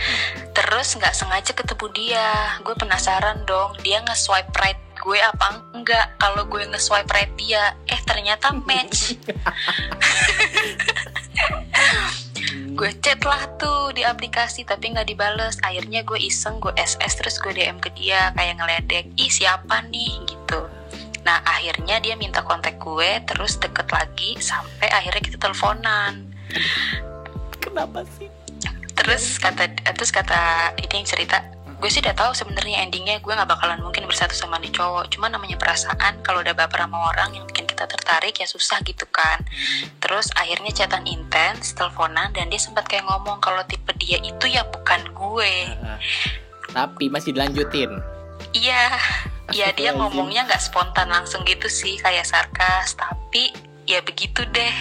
terus nggak sengaja ketemu dia. Gue penasaran dong, dia nge-swipe right gue apa enggak? Kalau gue nge-swipe right dia, eh ternyata match. gue chat lah tuh di aplikasi tapi nggak dibales. Akhirnya gue iseng, gue SS terus gue DM ke dia kayak ngeledek, ih siapa nih gitu. Nah akhirnya dia minta kontak gue, terus deket lagi sampai akhirnya kita teleponan kenapa sih terus kata terus kata ini yang cerita gue sih udah tahu sebenarnya endingnya. Gue nggak bakalan mungkin bersatu sama nih cowok. Cuma namanya perasaan kalau udah baper sama orang yang bikin kita tertarik ya susah gitu kan. Terus akhirnya chatan intens teleponan dan dia sempat kayak ngomong kalau tipe dia itu ya bukan gue. Tapi masih dilanjutin? Iya. Ya dia ngomongnya nggak spontan langsung gitu sih kayak sarkas. Tapi ya begitu deh.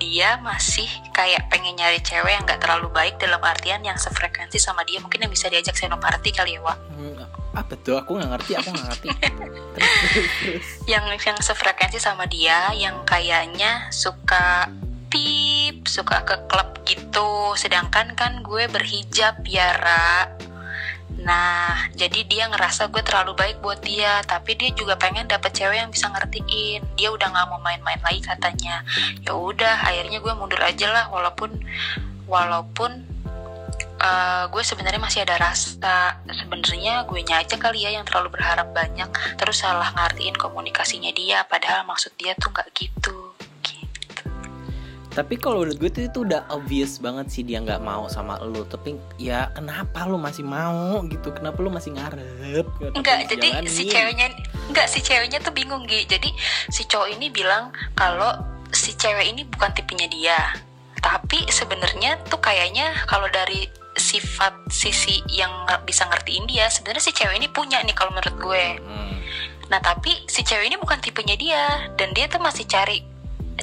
Dia masih kayak pengen nyari cewek yang nggak terlalu baik dalam artian yang sefrekuensi sama dia. Mungkin yang bisa diajak senoparty kali ya Wak. Hmm, apa tuh? Aku nggak ngerti aku nggak ngerti. Yang yang sefrekuensi sama dia yang kayaknya suka tip suka ke klub gitu. Sedangkan kan gue berhijab ya Ra nah jadi dia ngerasa gue terlalu baik buat dia tapi dia juga pengen dapet cewek yang bisa ngertiin. Dia udah nggak mau main-main lagi katanya. Ya udah akhirnya gue mundur aja lah walaupun walaupun eh, gue sebenarnya masih ada rasa. Sebenarnya gue aja kali ya yang terlalu berharap banyak terus salah ngartiin komunikasinya dia padahal maksud dia tuh nggak gitu tapi kalau menurut gue tuh itu udah obvious banget sih dia nggak mau sama lu tapi ya kenapa lu masih mau gitu kenapa lu masih ngarep Kenapa Enggak, jadi si jalanin? ceweknya enggak si ceweknya tuh bingung Gi. Jadi si cowok ini bilang kalau si cewek ini bukan tipenya dia tapi sebenarnya tuh kayaknya kalau dari sifat sisi yang bisa ngertiin dia sebenarnya si cewek ini punya nih kalau menurut gue Hmm. nah tapi si cewek ini bukan tipenya dia dan dia tuh masih cari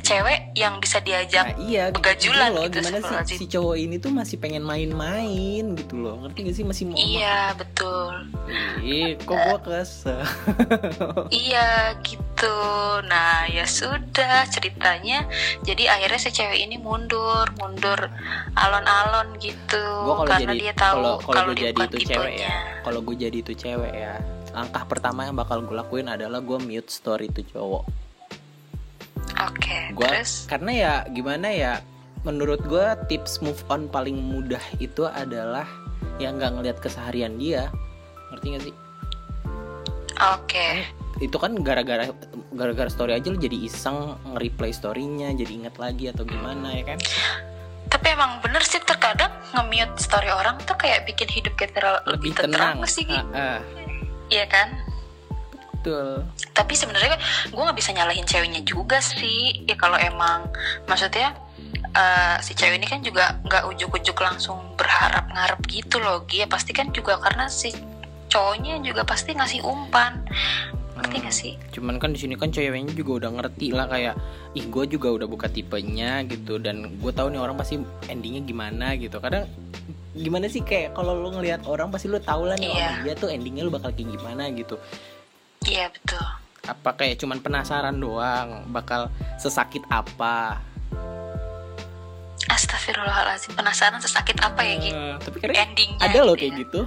cewek yang bisa diajak Nah, iya begajulan gitu loh gitu, gimana sih si cowok ini tuh masih pengen main-main gitu loh. Ngerti gak sih masih mau iya betul. Ih, kok gua kesel. Iya gitu. Nah ya sudah ceritanya. Jadi akhirnya si cewek ini mundur Mundur alon-alon gitu Gua Karena jadi dia tahu kalau kalau gue jadi itu cewek ya kalau gue jadi itu cewek ya langkah pertama yang bakal gue lakuin adalah gue mute story itu cowok Oke Gua terus? karena ya gimana ya menurut gue tips move on paling mudah itu adalah yang nggak ngelihat keseharian dia. Ngerti gak sih? Oke. Itu kan gara-gara gara-gara story aja lu jadi iseng nge-replay storynya jadi inget lagi atau gimana ya kan? Tapi emang bener sih terkadang nge-mute story orang tuh kayak bikin hidup kita lebih, lebih tenang, tenang. sih. Gi. Ah, ah, Iya kan betul tapi sebenarnya gue nggak bisa nyalahin ceweknya juga sih ya kalau emang maksudnya eh, si cewek ini kan juga nggak ujuk-ujuk langsung berharap ngarep gitu loh Gi. ya pasti kan juga karena si cowoknya juga pasti ngasih umpan ngerti Hmm. gak sih cuman kan di sini kan ceweknya juga udah ngerti lah kayak ih gue juga udah buka tipenya gitu dan gue tahu nih orang pasti endingnya gimana gitu kadang gimana sih kayak kalau lu ngelihat orang pasti lu tahu lah nih Iya. orang dia tuh endingnya lu bakal kayak gimana gitu iya betul. Apa kayak cuman penasaran doang bakal sesakit apa? Astagfirullahaladzim penasaran sesakit apa ya Gi? Eh, tapi kadang endingnya ada loh gitu kayak ya. gitu.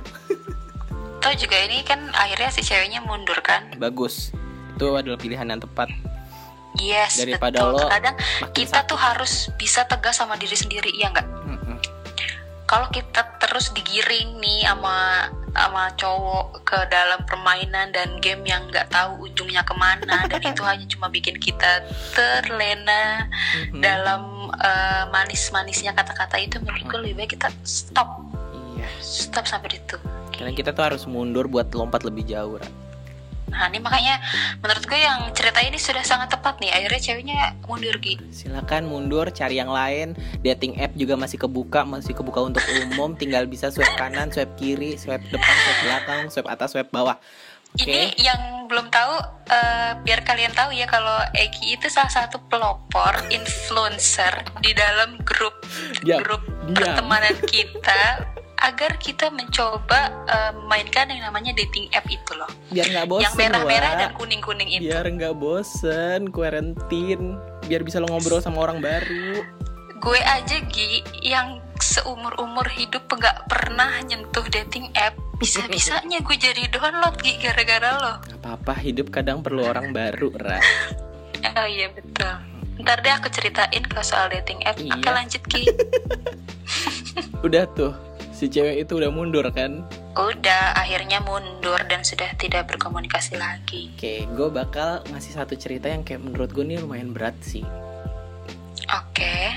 Tau juga ini kan akhirnya si ceweknya mundur kan? Bagus. Itu adalah pilihan yang tepat. Yes Daripada betul. lo makin kita sakit. tuh harus bisa tegas sama diri sendiri iya nggak? Kalau kita terus digiring nih sama sama cowok ke dalam permainan dan game yang nggak tahu ujungnya ke mana. Dan itu hanya cuma bikin kita terlena Mhm. dalam eh, manis-manisnya kata-kata itu. Menurut gue lebih baik kita stop. Iya. Stop sampai itu karena kita tuh harus mundur buat lompat lebih jauh Ra. Nah ini makanya menurut gue yang cerita ini sudah sangat tepat nih. Akhirnya ceweknya mundur gitu silakan mundur cari yang lain. Dating app juga masih kebuka masih kebuka untuk umum. Tinggal bisa swipe kanan swipe kiri swipe depan swipe belakang swipe atas swipe bawah. Oke? Ini yang belum tahu, eh, biar kalian tahu ya kalau Eki itu salah satu pelopor influencer di dalam grup Diam, grup diam. pertemanan kita agar kita mencoba mainkan yang namanya dating app itu loh, biar nggak bosen yang merah-merah dan kuning-kuning itu. biar nggak bosen quarantine biar bisa lo ngobrol sama orang baru Gue aja Gi yang seumur umur hidup nggak pernah nyentuh dating app, bisa-bisanya gue jadi download Gi gara-gara lo. Gak apa-apa hidup kadang perlu orang baru Ra Oh iya betul. Ntar deh aku ceritain ke soal dating app. Iya. Oke lanjut Ki. udah tuh si cewek itu udah mundur kan Udah akhirnya mundur dan sudah tidak berkomunikasi lagi. Oke, gue bakal ngasih satu cerita yang kayak menurut gue nih lumayan berat sih. Oke.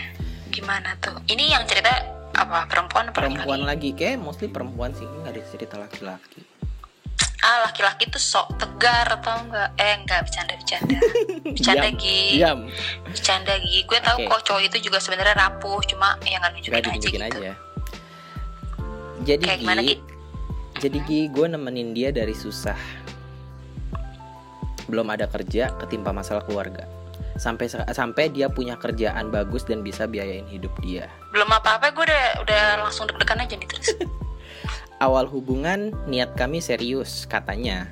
Gimana tuh? Ini yang cerita apa perempuan Perempuan laki-laki? lagi, kayak mostly perempuan sih, nggak ada cerita laki-laki. Ah laki-laki tuh sok tegar atau enggak? Eh enggak bercanda bercanda. Gi. Diam, Bercanda Gi. Gue tahu Oke. kok cowok itu juga sebenarnya rapuh, cuma ya nggak nunjukin aja gitu. aja. Jadi Kayak gimana Gi, jadi Gi, gue nemenin dia dari susah. Belum ada kerja, ketimpa masalah keluarga. Sampai sampai dia punya kerjaan bagus dan bisa biayain hidup dia. Belum apa-apa gue udah udah langsung deg-degan aja nih terus. Awal hubungan niat kami serius katanya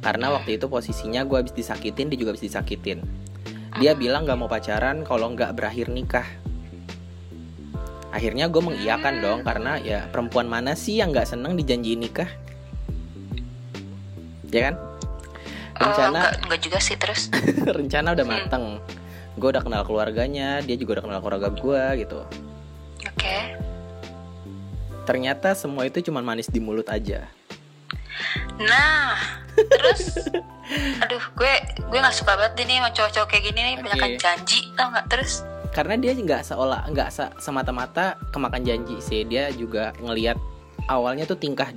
Karena waktu itu posisinya gue habis disakitin dia juga habis disakitin Dia bilang gak mau pacaran kalau nggak berakhir nikah Akhirnya gue mengiyakan dong Karena ya perempuan mana sih yang gak seneng dijanjiin nikah Ya kan? Rencana enggak, enggak juga sih terus. rencana udah Hmm. mateng Gue udah kenal keluarganya Dia juga udah kenal keluarga gue gitu Oke. Ternyata semua itu cuma manis di mulut aja Nah, terus aduh gue gue nggak suka banget nih sama cowok-cowok kayak gini nih Oke. banyak janji tau nggak terus karena dia nggak seolah nggak se- semata-mata kemakan janji sih dia juga ngelihat awalnya tuh tingkah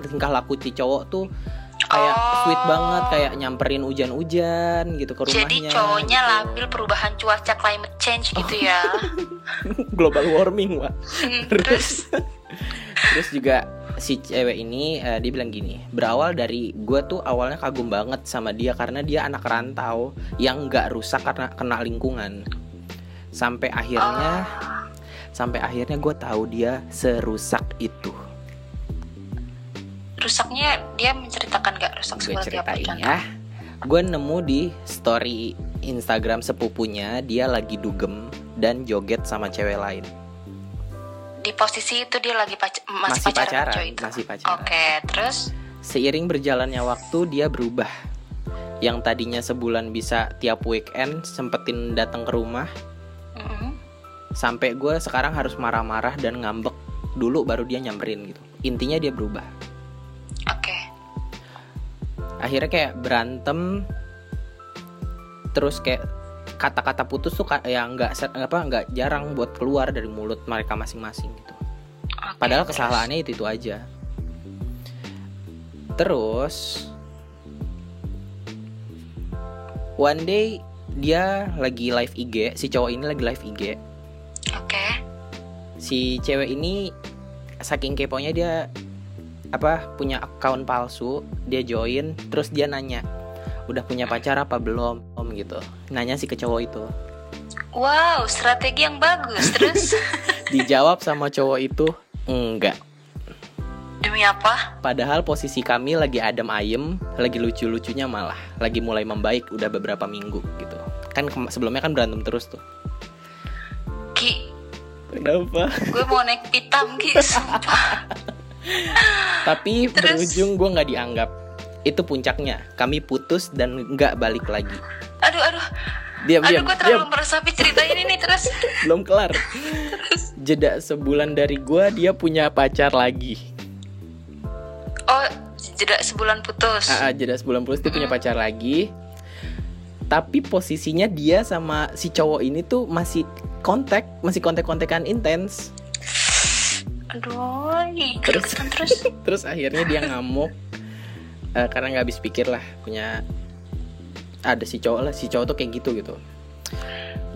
tingkah laku si cowok tuh kayak Oh. sweet banget kayak nyamperin hujan-hujan gitu ke rumahnya Jadi cowoknya gitu. labil perubahan cuaca climate change gitu ya. global warming Wak. Hmm, terus Terus juga si cewek ini eh, dia bilang gini berawal dari gue tuh awalnya kagum banget sama dia karena dia anak rantau yang nggak rusak karena kena lingkungan sampai akhirnya Ah. sampai akhirnya gue tahu dia serusak itu rusaknya dia menceritakan gak rusak gue seperti apa ceritain ya gue nemu di story Instagram sepupunya dia lagi dugem dan joget sama cewek lain Di posisi itu dia lagi pac- masih, Masih pacaran, pacaran, itu. masih pacaran. Oke, terus Seiring berjalannya waktu dia berubah. Yang tadinya sebulan bisa tiap weekend sempetin datang ke rumah, sampai gue sekarang harus marah-marah dan ngambek dulu baru dia nyamperin gitu. Intinya dia berubah. oke. Akhirnya kayak berantem, terus kayak kata-kata putus tuh ya nggak apa nggak jarang buat keluar dari mulut mereka masing-masing gitu. oke, Padahal terus. kesalahannya itu itu aja. Terus one day dia lagi live IG, si cowok ini lagi live IG. Oke. Si cewek ini saking keponya dia apa punya akun palsu, dia join, terus dia nanya, "Udah punya pacar apa belum?" Om gitu. Nanya sih ke cowok itu. Wow, strategi yang bagus. Terus Dijawab sama cowok itu, "Enggak." demi apa? Padahal posisi kami lagi adem ayem, lagi lucu-lucunya malah, lagi mulai membaik udah beberapa minggu gitu. Kan sebelumnya kan berantem terus tuh. Kenapa? gue mau naik pitam. Sumpah. Tapi Terus? berujung gue nggak dianggap. Itu puncaknya. Kami putus dan nggak balik lagi. Aduh, aduh. Diam, Aduh, diam, gue diam. terlalu meresapi cerita ini nih terus. Belum kelar. Jeda sebulan dari gue, dia punya pacar lagi. Oh, jeda sebulan putus. Ah, ah, jeda sebulan putus dia punya pacar lagi. Tapi posisinya dia sama si cowok ini tuh masih kontak, masih kontak-kontakan intens. Aduh, Terus? terus. Terus akhirnya dia ngamuk eh, karena nggak habis pikir lah punya ada si cowok lah, si cowok tuh kayak gitu gitu.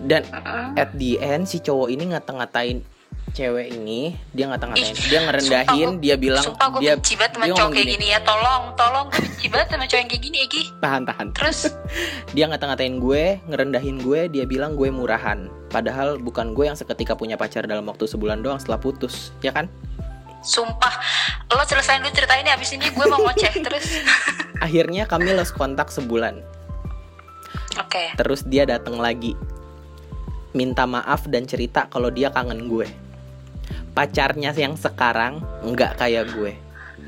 Dan Heeh. at the end si cowok ini ngata-ngatain cewek ini, dia ngata-ngatain, Ih, dia ngerendahin, sumpah dia bilang Sumpah gue dia benci banget sama dia cowok kayak gini. ya Tolong, tolong gue benci banget sama cowok yang kayak gini Egi tahan-tahan. Terus, Dia ngata-ngatain gue, ngerendahin gue, dia bilang gue murahan. Padahal bukan gue yang seketika punya pacar dalam waktu sebulan doang setelah putus, ya kan? sumpah Lo selesain dulu cerita ini Abis ini gue mau ngoceh Terus Akhirnya kami lost kontak sebulan. Oke Terus dia datang lagi minta maaf dan cerita kalau dia kangen gue. Pacarnya yang sekarang nggak kayak gue.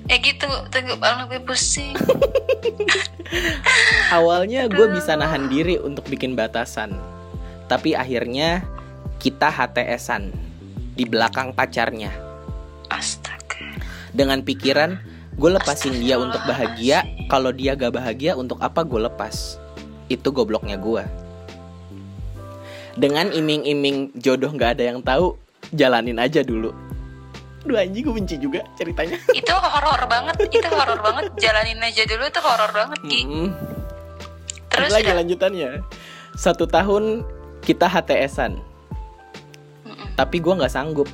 Eh gitu Tunggu banget gue pusing Awalnya gue bisa nahan diri untuk bikin batasan, tapi akhirnya kita HTSan di belakang pacarnya Astaga dengan pikiran gue lepasin dia untuk bahagia. Kalau dia gak bahagia untuk apa gue lepas? Itu gobloknya gue. Dengan iming-iming jodoh gak ada yang tahu, jalanin aja dulu. Duh anjing gue benci juga ceritanya. Itu horor banget Itu horor banget Jalanin aja dulu itu horor banget Ki. Terus Ada lagi udah lanjutannya. Satu tahun kita HTSan, Mm-mm. tapi gue nggak sanggup.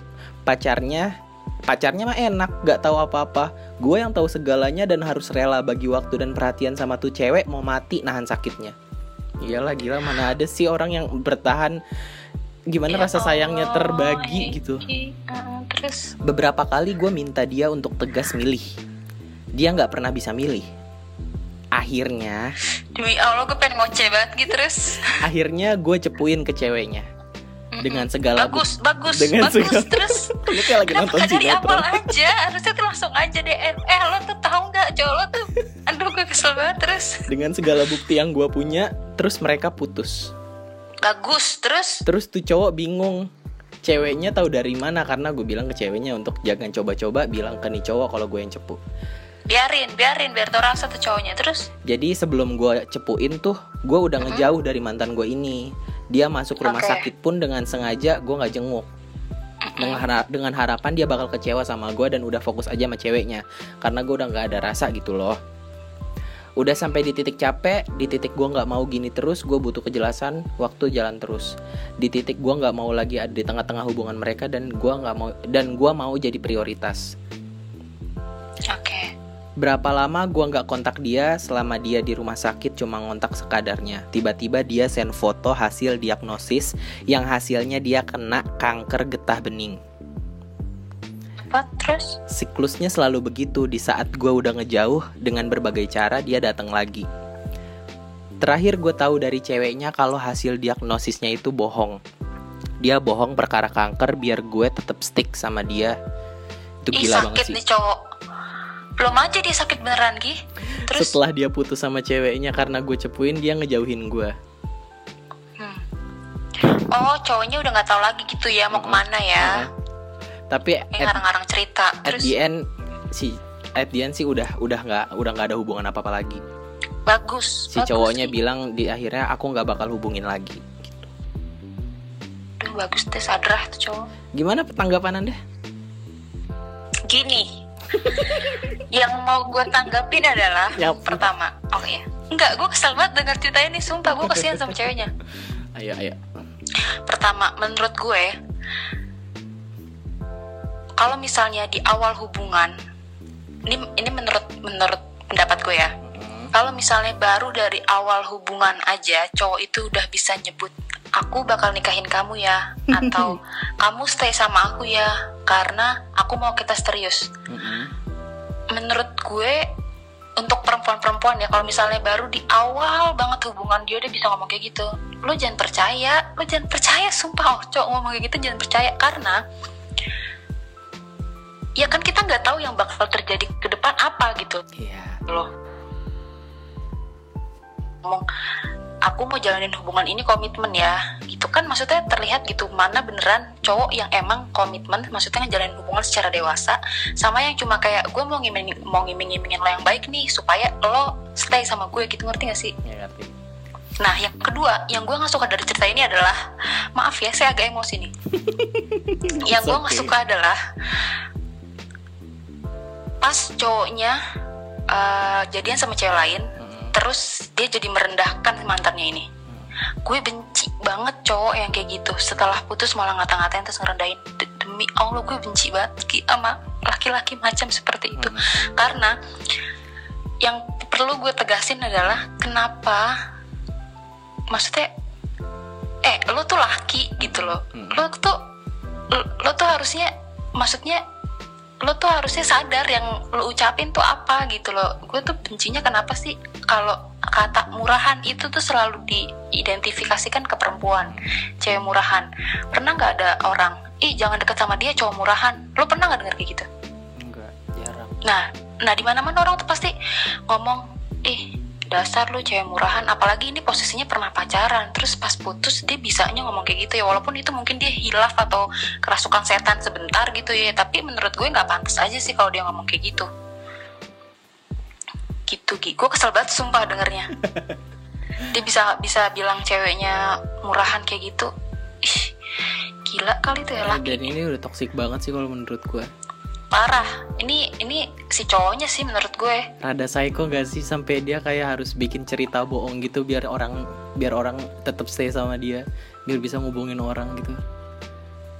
Pacarnya, pacarnya mah enak, gak tahu apa-apa. Gue yang tahu segalanya dan harus rela bagi waktu dan perhatian sama tuh cewek mau mati nahan sakitnya. Iyalah gila mana ada sih orang yang bertahan gimana Ya rasa sayangnya Allah, terbagi gitu. Egi. Heeh, Terus Beberapa kali gue minta dia untuk tegas milih. Dia nggak pernah bisa milih. Akhirnya, Demi Allah gue pengen ngoceh banget gitu Terus akhirnya gue cepuin ke ceweknya dengan segala Bagus, bagus, dengan bagus segala- Terus Lu kayak lagi nonton kagak di awal aja? Harusnya tuh langsung aja deh. Eh, eh, lo tuh tahu nggak cowok lo tuh? Aduh, gue kesel banget terus. Dengan segala bukti yang gue punya, terus mereka putus. Bagus, terus. Terus tuh cowok bingung. Ceweknya tahu dari mana karena gue bilang ke ceweknya untuk jangan coba-coba bilang ke nih cowok kalau gue yang cepu. Biarin, biarin, biar tau rasa tuh cowoknya. Terus, Jadi sebelum gue cepuin tuh, gue udah ngejauh dari mantan gue ini. Dia masuk rumah Oke. sakit pun dengan sengaja gue nggak jenguk. Dengan, hara- dengan harapan dia bakal kecewa sama gue dan udah fokus aja sama ceweknya. Karena gue udah nggak ada rasa gitu loh. Udah sampai di titik capek di titik gue nggak mau gini terus gue butuh kejelasan waktu jalan terus. Di titik gue nggak mau lagi ada di tengah-tengah hubungan mereka dan gue nggak mau dan gue mau jadi prioritas. Oke. Berapa lama gue nggak kontak dia selama dia di rumah sakit cuma ngontak sekadarnya? Tiba-tiba dia send foto hasil diagnosis yang hasilnya dia kena kanker getah bening apa terus Siklusnya selalu begitu di saat gue udah ngejauh dengan berbagai cara dia datang lagi. Terakhir gue tahu dari ceweknya kalau hasil diagnosisnya itu bohong. Dia bohong perkara kanker biar gue tetap stick sama dia. Itu ih gila banget sakit sih. nih cowok belum aja dia sakit beneran Gi terus Setelah dia putus sama ceweknya karena gue cepuin dia ngejauhin gue. hmm. oh cowoknya udah nggak tahu lagi gitu ya mau ke mana ya Heeh. Tapi ngarang-ngarang cerita at terus the end si at the end sih udah udah nggak udah nggak ada hubungan apa apa lagi. bagus Si bagus cowoknya sih. bilang di akhirnya aku nggak bakal hubungin lagi. Duh, bagus deh sadrah tuh cowok Gimana tanggapan anda? gini yang mau gue tanggapin adalah Yap. pertama oh iya enggak gue kesel banget denger cerita ini sumpah gue kesian sama ceweknya Ayo ayo. pertama menurut gue kalau misalnya di awal hubungan ini ini menurut menurut pendapat gue ya. Kalau misalnya baru dari awal hubungan aja cowok itu udah bisa nyebut aku bakal nikahin kamu ya atau kamu stay sama aku ya karena aku mau kita serius. Mm-mm. menurut gue untuk perempuan-perempuan ya kalau misalnya baru di awal banget hubungan dia udah bisa ngomong kayak gitu. Lo jangan percaya lo jangan percaya sumpah oh, cowok ngomong kayak gitu jangan percaya. Karena ya kan kita nggak tahu yang bakal terjadi ke depan apa gitu Iya. loh ngomong aku mau jalanin hubungan ini komitmen ya gitu kan maksudnya terlihat gitu mana beneran cowok yang emang komitmen maksudnya ngejalanin hubungan secara dewasa sama yang cuma kayak gue mau ngiming mau ngiming ngimingin lo yang baik nih supaya lo stay sama gue gitu ngerti gak sih Ya ngerti. nah yang kedua yang gue nggak suka dari cerita ini adalah maaf ya saya agak emosi nih yang gue nggak okay. suka adalah pas cowoknya eh, jadian sama cewek lain Mm-mm. terus dia jadi merendahkan mantannya ini gue benci banget cowok yang kayak gitu setelah putus malah ngata-ngatain terus ngerendahin De- demi allah gue benci banget sama laki-laki macam seperti itu Mm. karena yang perlu gue tegasin adalah kenapa maksudnya eh lo tuh laki gitu loh Mm. lo tuh lo, lo tuh harusnya maksudnya lo tuh harusnya sadar yang lo ucapin tuh apa gitu loh. Gue tuh bencinya kenapa sih? Kalau kata murahan itu tuh selalu diidentifikasikan ke perempuan cewek murahan. Pernah nggak ada orang ih jangan deket sama dia cowok murahan. Lo pernah nggak denger kayak gitu? Enggak, jarang. nah nah di mana mana orang tuh pasti ngomong ih dasar lu cewek murahan. Apalagi ini posisinya pernah pacaran. Terus pas putus dia bisanya ngomong kayak gitu ya. Walaupun itu mungkin dia hilaf atau kerasukan setan sebentar gitu ya. Tapi menurut gue nggak pantas aja sih kalau dia ngomong kayak gitu. Gitu Gi. Gue kesel banget sumpah dengernya. Dia bisa bisa bilang ceweknya murahan kayak gitu. Ih gila kali tuh ya laki. Dan ini udah toxic banget sih kalau menurut gue. Parah. Ini ini si cowoknya sih menurut gue. Rada psycho gak sih sampai dia kayak harus bikin cerita bohong gitu biar orang biar orang tetap stay sama dia, biar bisa ngubungin orang gitu.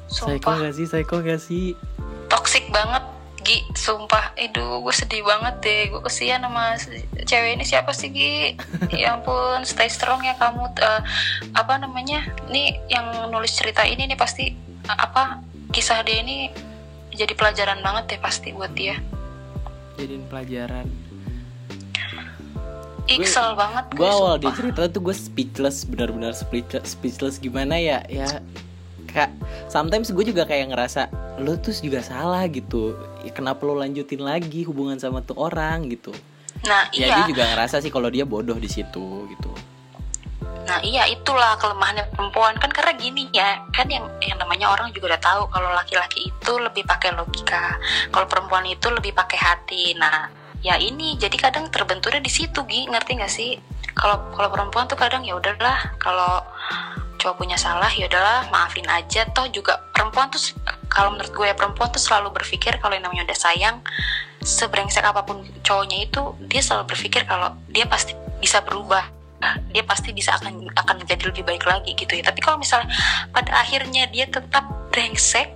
Psycho sumpah gak sih? Psycho gak sih? toxic banget. Gi sumpah. Aduh gue sedih banget deh. Gue kesian sama cewek ini. Siapa sih Gi? Ya ampun stay strong ya kamu. Eh, Apa namanya? Nih yang nulis cerita ini nih pasti eh, Apa Kisah dia ini Jadi pelajaran banget deh pasti buat dia Jadiin pelajaran. Gue- kesel banget Gue awal dia sumpah. cerita tuh gue speechless, benar-benar speechless, speechless gimana ya? Ya kak, sometimes gue juga kayak ngerasa lo tuh juga salah gitu. Ya, kenapa lo lanjutin lagi hubungan sama tuh orang gitu? Nah Ya iya dia juga ngerasa sih kalau dia bodoh di situ gitu. Nah iya itulah kelemahannya perempuan kan karena gini ya kan yang yang namanya orang juga udah tahu kalau laki-laki itu lebih pakai logika, kalau perempuan itu lebih pakai hati. Nah ya ini jadi kadang terbenturnya di situ Gi ngerti nggak sih? Kalau kalau perempuan tuh kadang ya udahlah kalau cowok punya salah ya udahlah maafin aja toh juga perempuan tuh kalau menurut gue perempuan tuh selalu berpikir kalau yang namanya udah sayang sebrengsek apa pun cowoknya itu dia selalu berpikir kalau dia pasti bisa berubah dia pasti bisa akan akan menjadi lebih baik lagi gitu ya. Tapi kalau misalnya pada akhirnya dia tetap brengsek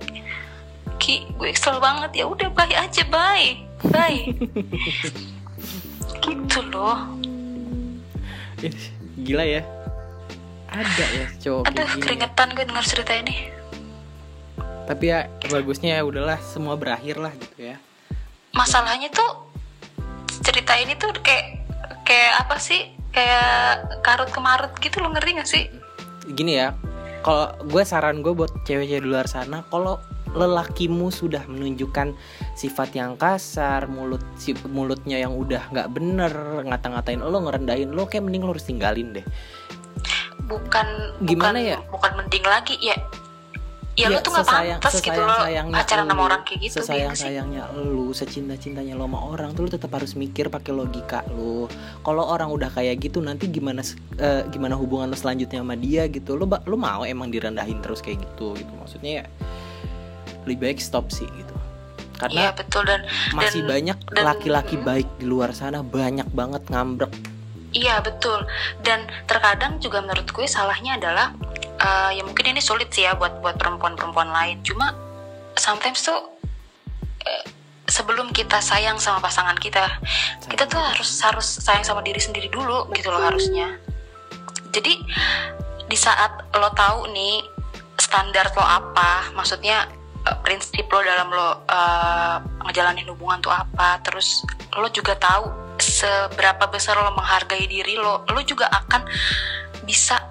ki gue kesel banget. Ya udah bye aja bye. Bye. Gitu loh. Gila ya. Ada ya cowok aduh gini. keringetan gue dengar cerita ini. Tapi ya bagusnya ya udahlah semua berakhir lah gitu ya. Masalahnya tuh cerita ini tuh kayak kayak apa sih kayak karut kemarut gitu lo ngerti gak sih? Gini ya kalau gue saran gue buat cewek-cewek di luar sana kalau lelakimu sudah menunjukkan sifat yang kasar mulut si mulutnya yang udah nggak bener ngata-ngatain lo ngerendahin lo kayak mending lo harus tinggalin deh. Bukan Gimana bukan, ya? bukan mending lagi ya ya, lu tuh gak sesayang- pantas gitu lo pacaran sama orang kayak gitu sesayang gitu sayangnya lu secinta cintanya lo sama orang tuh lu tetap harus mikir pakai logika lu. Kalau orang udah kayak gitu nanti gimana eh, gimana hubungan lo selanjutnya sama dia gitu? Lo lo mau emang direndahin terus kayak gitu gitu. Maksudnya ya lebih baik stop sih gitu. Iya karena betul dan masih dan- banyak laki-laki baik di luar sana banyak banget ngambrek Iya betul. Dan terkadang juga menurut gue salahnya adalah eh, ya mungkin ini sulit sih ya buat buat perempuan-perempuan lain. Cuma sometimes tuh eh, sebelum kita sayang sama pasangan kita kita tuh harus harus sayang sama diri sendiri dulu gitu loh harusnya. Jadi di saat lo tahu nih standar lo apa maksudnya eh, prinsip lo dalam lo eh, ngejalanin hubungan tuh apa terus lo juga tahu seberapa besar lo menghargai diri lo lo juga akan bisa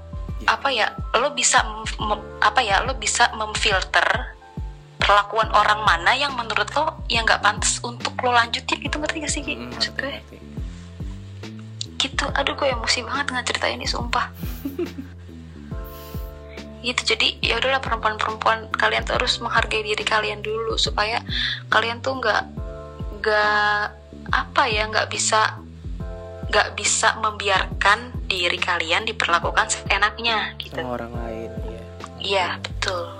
apa ya lo bisa mem- apa ya lo bisa memfilter perlakuan orang mana yang menurut lo yang nggak pantas untuk lo lanjutin gitu ngerti gak sih Ki? Mm, maksud gue? ngerti, ngerti. gitu. Aduh gue emosi banget nggak cerita ini sumpah. Gitu. Jadi ya udahlah perempuan-perempuan kalian tuh harus menghargai diri kalian dulu supaya kalian tuh nggak nggak apa ya nggak bisa nggak bisa membiarkan diri kalian diperlakukan seenaknya gitu sama orang lain ya iya betul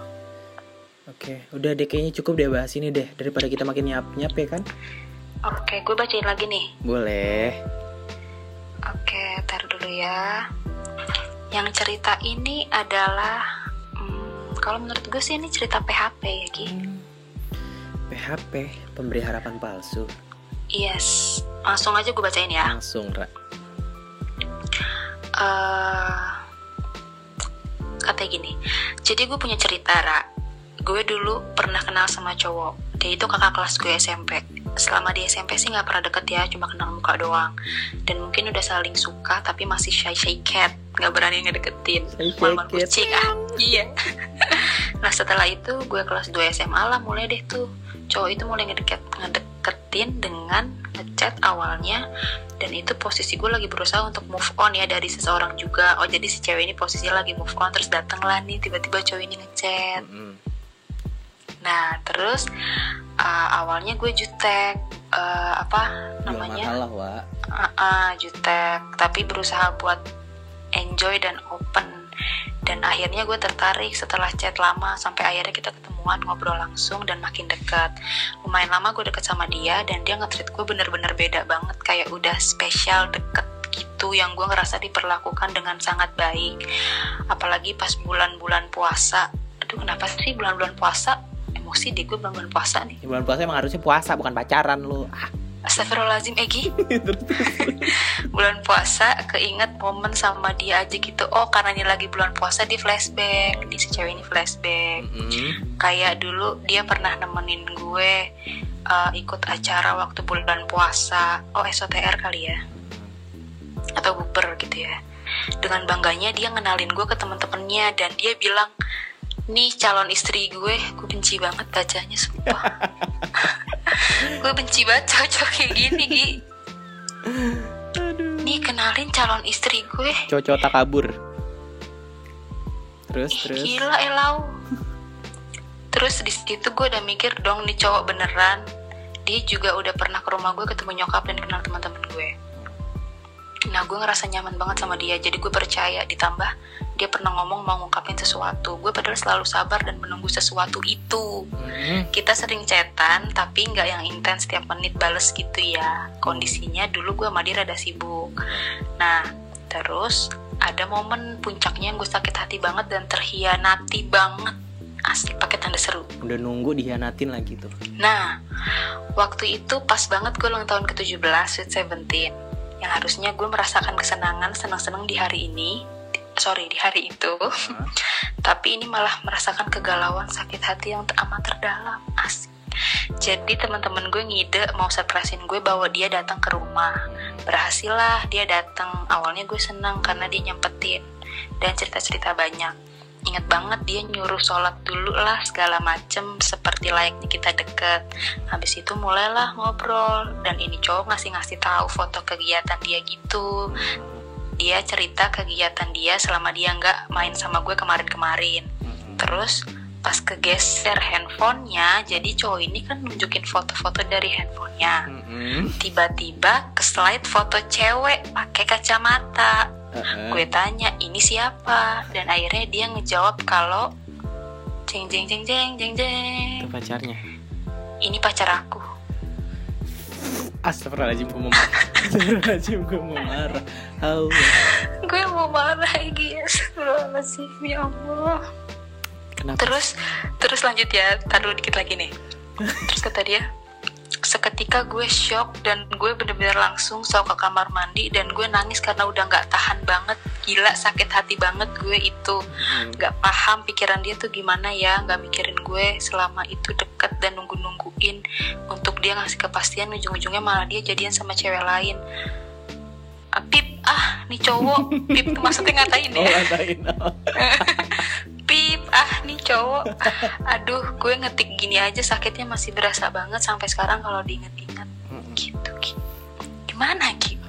Oke, udah deh kayaknya cukup deh bahas ini deh daripada kita makin nyap-nyap ya kan? oke gue bacain lagi nih Boleh. Oke, tar dulu ya. Yang cerita ini adalah, hmm, kalau menurut gue sih ini cerita PHP ya, Ki. PHP, pemberi harapan palsu. Yes, langsung aja gue bacain ya. Langsung, Ra. eh katanya gini, jadi gue punya cerita, Ra. Gue dulu pernah kenal sama cowok. Dia itu kakak kelas gue SMP. Selama di SMP sih nggak pernah deket ya, cuma kenal muka doang. Dan mungkin udah saling suka, tapi masih shy shy cat, nggak berani ngedeketin. Cat. kucing ah, iya. nah setelah itu gue kelas 2 SMA lah mulai deh tuh cowok itu mulai ngedeket ngedeketin dengan ngechat awalnya dan itu posisi gue lagi berusaha untuk move on ya dari seseorang juga oh jadi si cewek ini posisinya lagi move on terus datang lah nih tiba-tiba cowok ini ngechat Mm-mm. Nah terus uh, awalnya gue jutek uh, apa Jual namanya? mahal lah, Wak. Ah, ah, jutek. Tapi berusaha buat enjoy dan open. Dan akhirnya gue tertarik setelah chat lama sampai akhirnya kita ketemuan ngobrol langsung dan makin dekat. Lumayan lama gue deket sama dia dan dia nge-treat gue bener-bener beda banget. Kayak udah spesial deket gitu yang gue ngerasa diperlakukan dengan sangat baik. Apalagi pas bulan-bulan puasa. Aduh kenapa sih bulan-bulan puasa emosi deh gue bulan-bulan puasa nih. Di bulan puasa emang harusnya puasa, bukan pacaran lu. Ah, Astagfirullahaladzim Egi. Bulan puasa keinget momen sama dia aja gitu. Oh karena ini lagi bulan puasa di flashback. Di si cewek ini flashback. Mm-mm. kayak dulu dia pernah nemenin gue uh, ikut acara waktu bulan puasa. Oh SOTR kali ya. Atau bukber gitu ya. Dengan bangganya dia ngenalin gue ke temen-temennya dan dia bilang nih calon istri gue gue benci banget bacanya sumpah. Gue benci banget cowok kayak gini Gi. Nih kenalin calon istri gue. Cocok tak kabur. Terus, Ih, terus. gila elau. Terus di situ gue udah mikir dong nih cowok beneran. Dia juga udah pernah ke rumah gue ketemu nyokap dan kenal teman-teman gue. Nah gue ngerasa nyaman banget sama dia jadi gue percaya. Ditambah dia pernah ngomong mau ngungkapin sesuatu. Gue padahal selalu sabar dan menunggu sesuatu itu. Mm-mm. kita sering chatan tapi nggak yang intens tiap menit bales gitu ya. Kondisinya dulu gue sama dia rada sibuk. Nah terus ada momen puncaknya gue sakit hati banget dan terhianati banget. Asli pakai tanda seru. Udah nunggu dihianatin lagi tuh. Nah, waktu itu pas banget gue ulang tahun ke-17, Sweet Seventeen. Yang harusnya gue merasakan kesenangan, senang-senang di hari ini. Sorry, di hari itu. Tapi ini malah merasakan kegalauan, sakit hati yang amat terdalam. Asik. Jadi teman-teman gue ngide mau surprisein gue bawa dia datang ke rumah. Berhasil lah dia datang. Awalnya gue senang karena dia nyempetin dan cerita-cerita banyak. Ingat banget dia nyuruh sholat dulu lah segala macem seperti layaknya kita deket. Habis itu mulailah ngobrol dan ini cowok ngasih-ngasih tahu foto kegiatan dia gitu. Dia cerita kegiatan dia selama dia nggak main sama gue kemarin-kemarin. Terus pas kegeser handphonenya, jadi cowok ini kan nunjukin foto-foto dari handphonenya. Mm-mm. Tiba-tiba ke slide foto cewek pakai kacamata. Uh-uh. Gue tanya ini siapa dan akhirnya dia ngejawab kalau jeng jeng jeng jeng jeng jeng itu pacarnya ini pacar aku. Astagfirullahaladzim gue mau marah. Astagfirullahaladzim gue mau marah. Allah Gue mau marah lagi Astagfirullahaladzim ya Allah. Kenapa? Terus terus lanjut ya, taruh dikit lagi nih. Terus kata dia, seketika gue shock dan gue bener-bener langsung sok ke kamar mandi dan gue nangis karena udah nggak tahan banget, gila sakit hati banget gue itu Hmm. nggak paham pikiran dia tuh gimana ya, nggak mikirin gue selama itu deket dan nunggu-nungguin untuk dia ngasih kepastian ujung-ujungnya malah dia jadian sama cewek lain. Pip, ah nih cowok, Pip maksudnya ngatain Oh ya. ngatain Pip, ah nih cowok. Aduh, gue ngetik gini aja sakitnya masih berasa banget sampai sekarang kalau diinget-inget. Gitu, Ki. Gimana, Ki?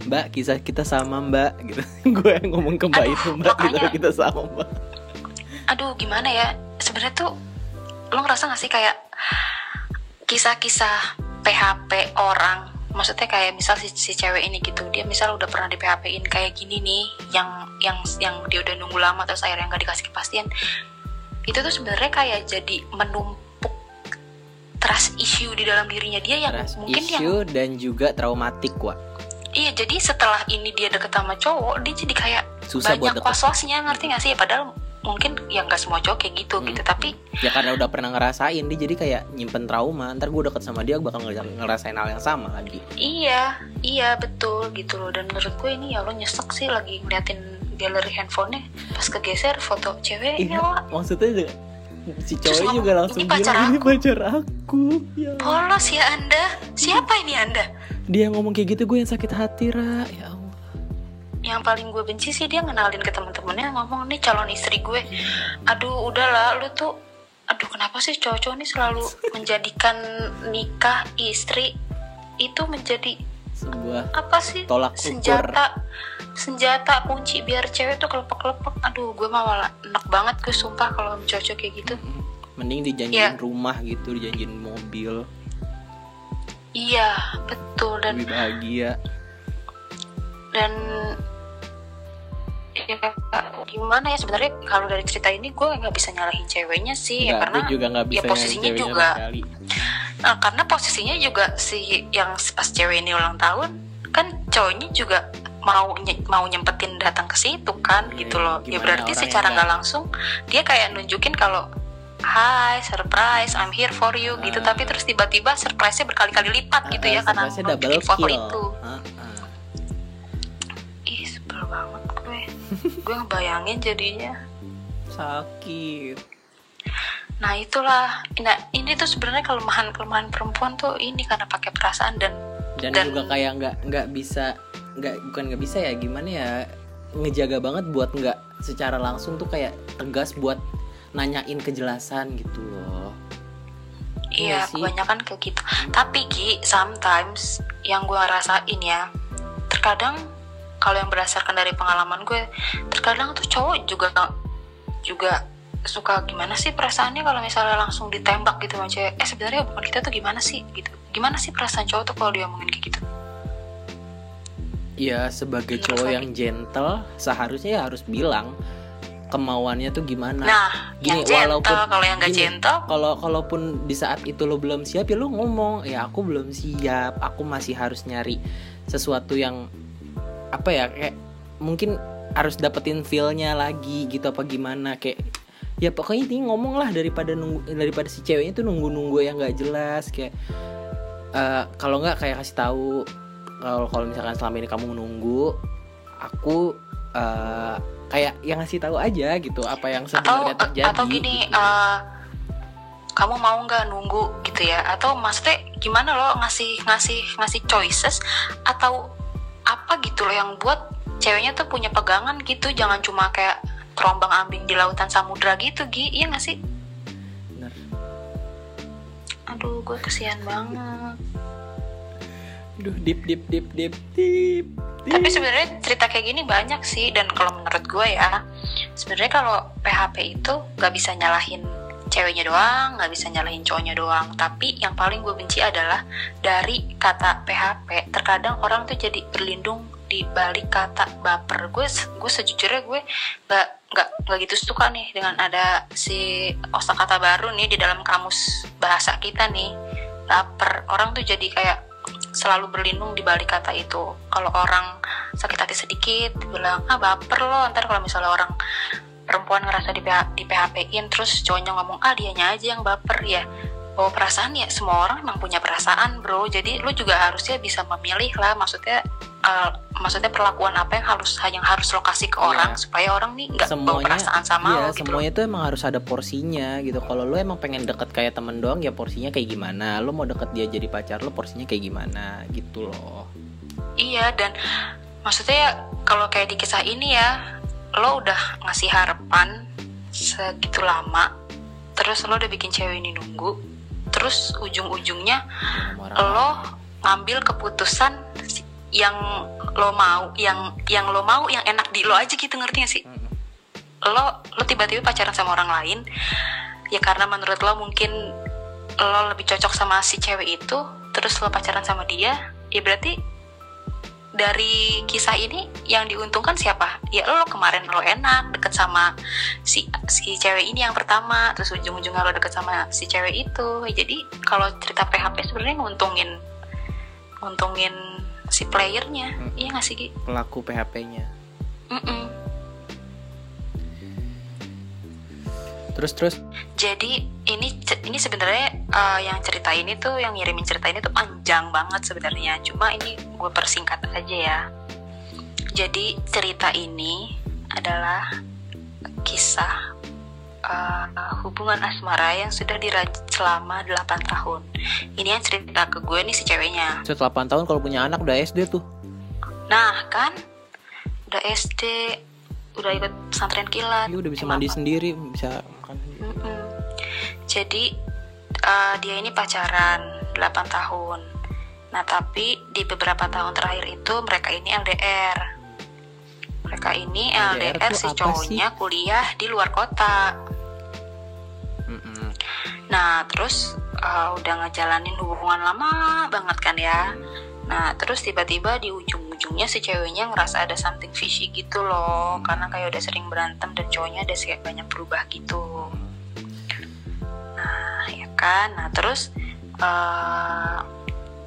Mbak kisah kita sama mbak gitu Gue yang ngomong ke mbak Aduh, itu mbak kita, makanya. kita sama mbak Aduh, gimana ya? Sebenarnya tuh lo ngerasa gak sih kayak kisah-kisah PHP orang maksudnya kayak misal si, si cewek ini gitu dia misal udah pernah di PHP in kayak gini nih yang yang yang dia udah nunggu lama terus akhirnya nggak dikasih kepastian itu tuh sebenarnya kayak jadi menumpuk trust issue di dalam dirinya dia yang Trust mungkin yang issue dan juga traumatik Wak Iya, jadi setelah ini dia deket sama cowok, dia jadi kayak Susah banyak was-wasnya, ngerti gak sih? Padahal mungkin ya nggak semua cowok kayak gitu, Hmm. gitu. Tapi Ya karena udah pernah ngerasain Dia jadi kayak nyimpen trauma Ntar gue deket sama dia bakal ngerasain- hal yang sama lagi iya, iya betul gitu loh. Dan menurut gue ini ya lo nyesek sih lagi ngeliatin galeri handphonenya pas kegeser foto ceweknya Iya maksudnya si Terus ngomong, juga langsung "Ini pacar bilang ini aku." pacar aku ya. Polos ya anda, siapa ini anda? Dia ngomong kayak gitu gue yang sakit hati Ra Ya Allah Yang paling gue benci sih dia ngenalin ke temen-temennya ngomong nih calon istri gue. Aduh udahlah lu tuh aduh kenapa sih cowok-cowok ini selalu menjadikan nikah istri itu menjadi Sebuah apa sih Tolak ukur. senjata senjata kunci biar cewek tuh kelepek-kelepek aduh gue mah malah enak banget gue sumpah kalau cowok kayak gitu Mending dijanjiin Iya. rumah gitu Dijanjiin mobil iya betul dan Lebih bahagia dan ya gimana ya sebenarnya kalau dari cerita ini gue nggak bisa nyalahin ceweknya sih ya Enggak, karena juga nggak bisa ya posisinya juga sekali. Nah, karena posisinya juga si yang pas cewek ini ulang tahun kan cowoknya juga mau nye- mau nyempetin datang ke situ kan Iya, gitu loh. Ya berarti secara nggak langsung dia kayak nunjukin kalau Hai, surprise, I'm here for you gitu. Ah. Tapi terus tiba-tiba surprise-nya berkali-kali lipat gitu ya Ah, karena double kill. itu. Gue. ngebayangin jadinya. Sakit Nah itulah, nah ini tuh sebenarnya kelemahan-kelemahan perempuan tuh ini karena pakai perasaan dan dan, Dan- juga kayak nggak nggak bisa nggak bukan nggak bisa ya gimana ya ngejaga banget buat nggak secara langsung tuh kayak tegas buat nanyain kejelasan gitu loh Iya Iya, kebanyakan kayak gitu. Tapi Ki, sometimes yang gue rasain ya, terkadang kalau yang berdasarkan dari pengalaman gue, terkadang tuh cowok juga juga suka gimana sih perasaannya kalau misalnya langsung ditembak gitu sama cewek. Eh sebenarnya bukan kita tuh gimana sih gitu. Gimana sih perasaan cowok tuh kalau dia ngomongin kayak gitu? ya sebagai cowok Feby. yang gentle seharusnya ya harus bilang kemauannya tuh gimana Nah, Gini, yang gentle, walaupun- kalau yang gak gini, gentle, kalau kalaupun di saat itu lo belum siap ya lo ngomong ya aku belum siap aku masih harus nyari sesuatu yang apa ya kayak mungkin harus dapetin feelnya lagi gitu apa gimana kayak ya pokoknya ini ngomong lah daripada nunggu daripada si ceweknya tuh nunggu nunggu yang nggak jelas kayak eh, kalau nggak kayak kasih tahu kalau kalau misalkan selama ini kamu menunggu aku eh, kayak yang ngasih tahu aja gitu apa yang atau sebenarnya terjadi atau gini gitu. eh, kamu mau nggak nunggu gitu ya atau maksudnya gimana lo ngasih ngasih ngasih choices atau apa gitu loh yang buat ceweknya tuh punya pegangan gitu jangan cuma kayak terombang ambing di lautan samudra gitu Gi iya nggak sih Bener. aduh gue kesian banget Duh, dip dip dip dip dip. dip. tapi sebenarnya cerita kayak gini banyak sih dan kalau menurut gue ya sebenarnya kalau PHP itu nggak bisa nyalahin ceweknya doang nggak bisa nyalahin cowoknya doang. Tapi yang paling gue benci adalah dari kata PHP terkadang orang tuh jadi berlindung di balik kata baper. Gue gue sejujurnya gue nggak nggak nggak gitu suka nih dengan ada si kata baru nih di dalam kamus bahasa kita nih. Baper. Orang tuh jadi kayak selalu berlindung di balik kata itu. Kalau orang sakit hati sedikit bilang ah baper loh ntar kalau misalnya orang perempuan ngerasa di, di PHP-in terus cowoknya ngomong ah dianya aja yang baper ya. Bawa perasaan ya semua orang emang punya perasaan bro. Jadi lu juga harusnya bisa memilih lah maksudnya uh, maksudnya perlakuan apa yang harus yang harus lo kasih ke Iya. orang supaya orang nih nggak bawa perasaan sama iya, lo gitu. semuanya tuh emang harus ada porsinya gitu. Kalau lo emang pengen deket kayak temen doang ya porsinya kayak gimana? Lo mau deket dia jadi pacar lo porsinya kayak gimana? Gitu loh. Iya dan maksudnya ya, kalau kayak di kisah ini ya lo udah ngasih harapan segitu lama terus lo udah bikin cewek ini nunggu terus ujung-ujungnya lo ngambil keputusan yang lo mau yang yang lo mau yang enak di lo aja gitu ngerti gak sih? Lo lo tiba-tiba pacaran sama orang lain ya karena menurut lo mungkin lo lebih cocok sama si cewek itu terus lo pacaran sama dia ya berarti dari kisah ini yang diuntungkan siapa? Ya lo kemarin lo enak deket sama si si cewek ini yang pertama terus ujung-ujungnya lo deket sama si cewek itu. Jadi kalau cerita PHP sebenarnya nguntungin nguntungin si playernya. Hmm. iya nggak sih pelaku PHP-nya Mm-mm. Terus terus Jadi ini ini sebenarnya uh, yang cerita ini tuh yang ngirimin cerita ini tuh panjang banget sebenarnya. Cuma ini gue persingkat aja ya. Jadi cerita ini adalah kisah uh, hubungan asmara yang sudah dirajut selama 8 tahun. Ini yang cerita ke gue nih si ceweknya. Set 8 tahun kalau punya anak udah SD tuh Nah kan udah SD, udah ikut pesantren kilat. dia udah bisa Emang mandi sendiri bisa makan sendiri. Mm-mm. Jadi eh, dia ini pacaran 8 tahun. Nah tapi di beberapa tahun terakhir itu mereka ini LDR. Mereka ini LDR LDR, si cowoknya kuliah di luar kota. Nah terus eh, udah ngejalanin hubungan lama banget kan ya. Nah terus tiba-tiba di ujung-ujungnya si ceweknya ngerasa ada something fishy gitu loh. Karena kayak udah sering berantem dan cowoknya ada kayak banyak berubah gitu. Nah, ya kan. Nah, terus eh,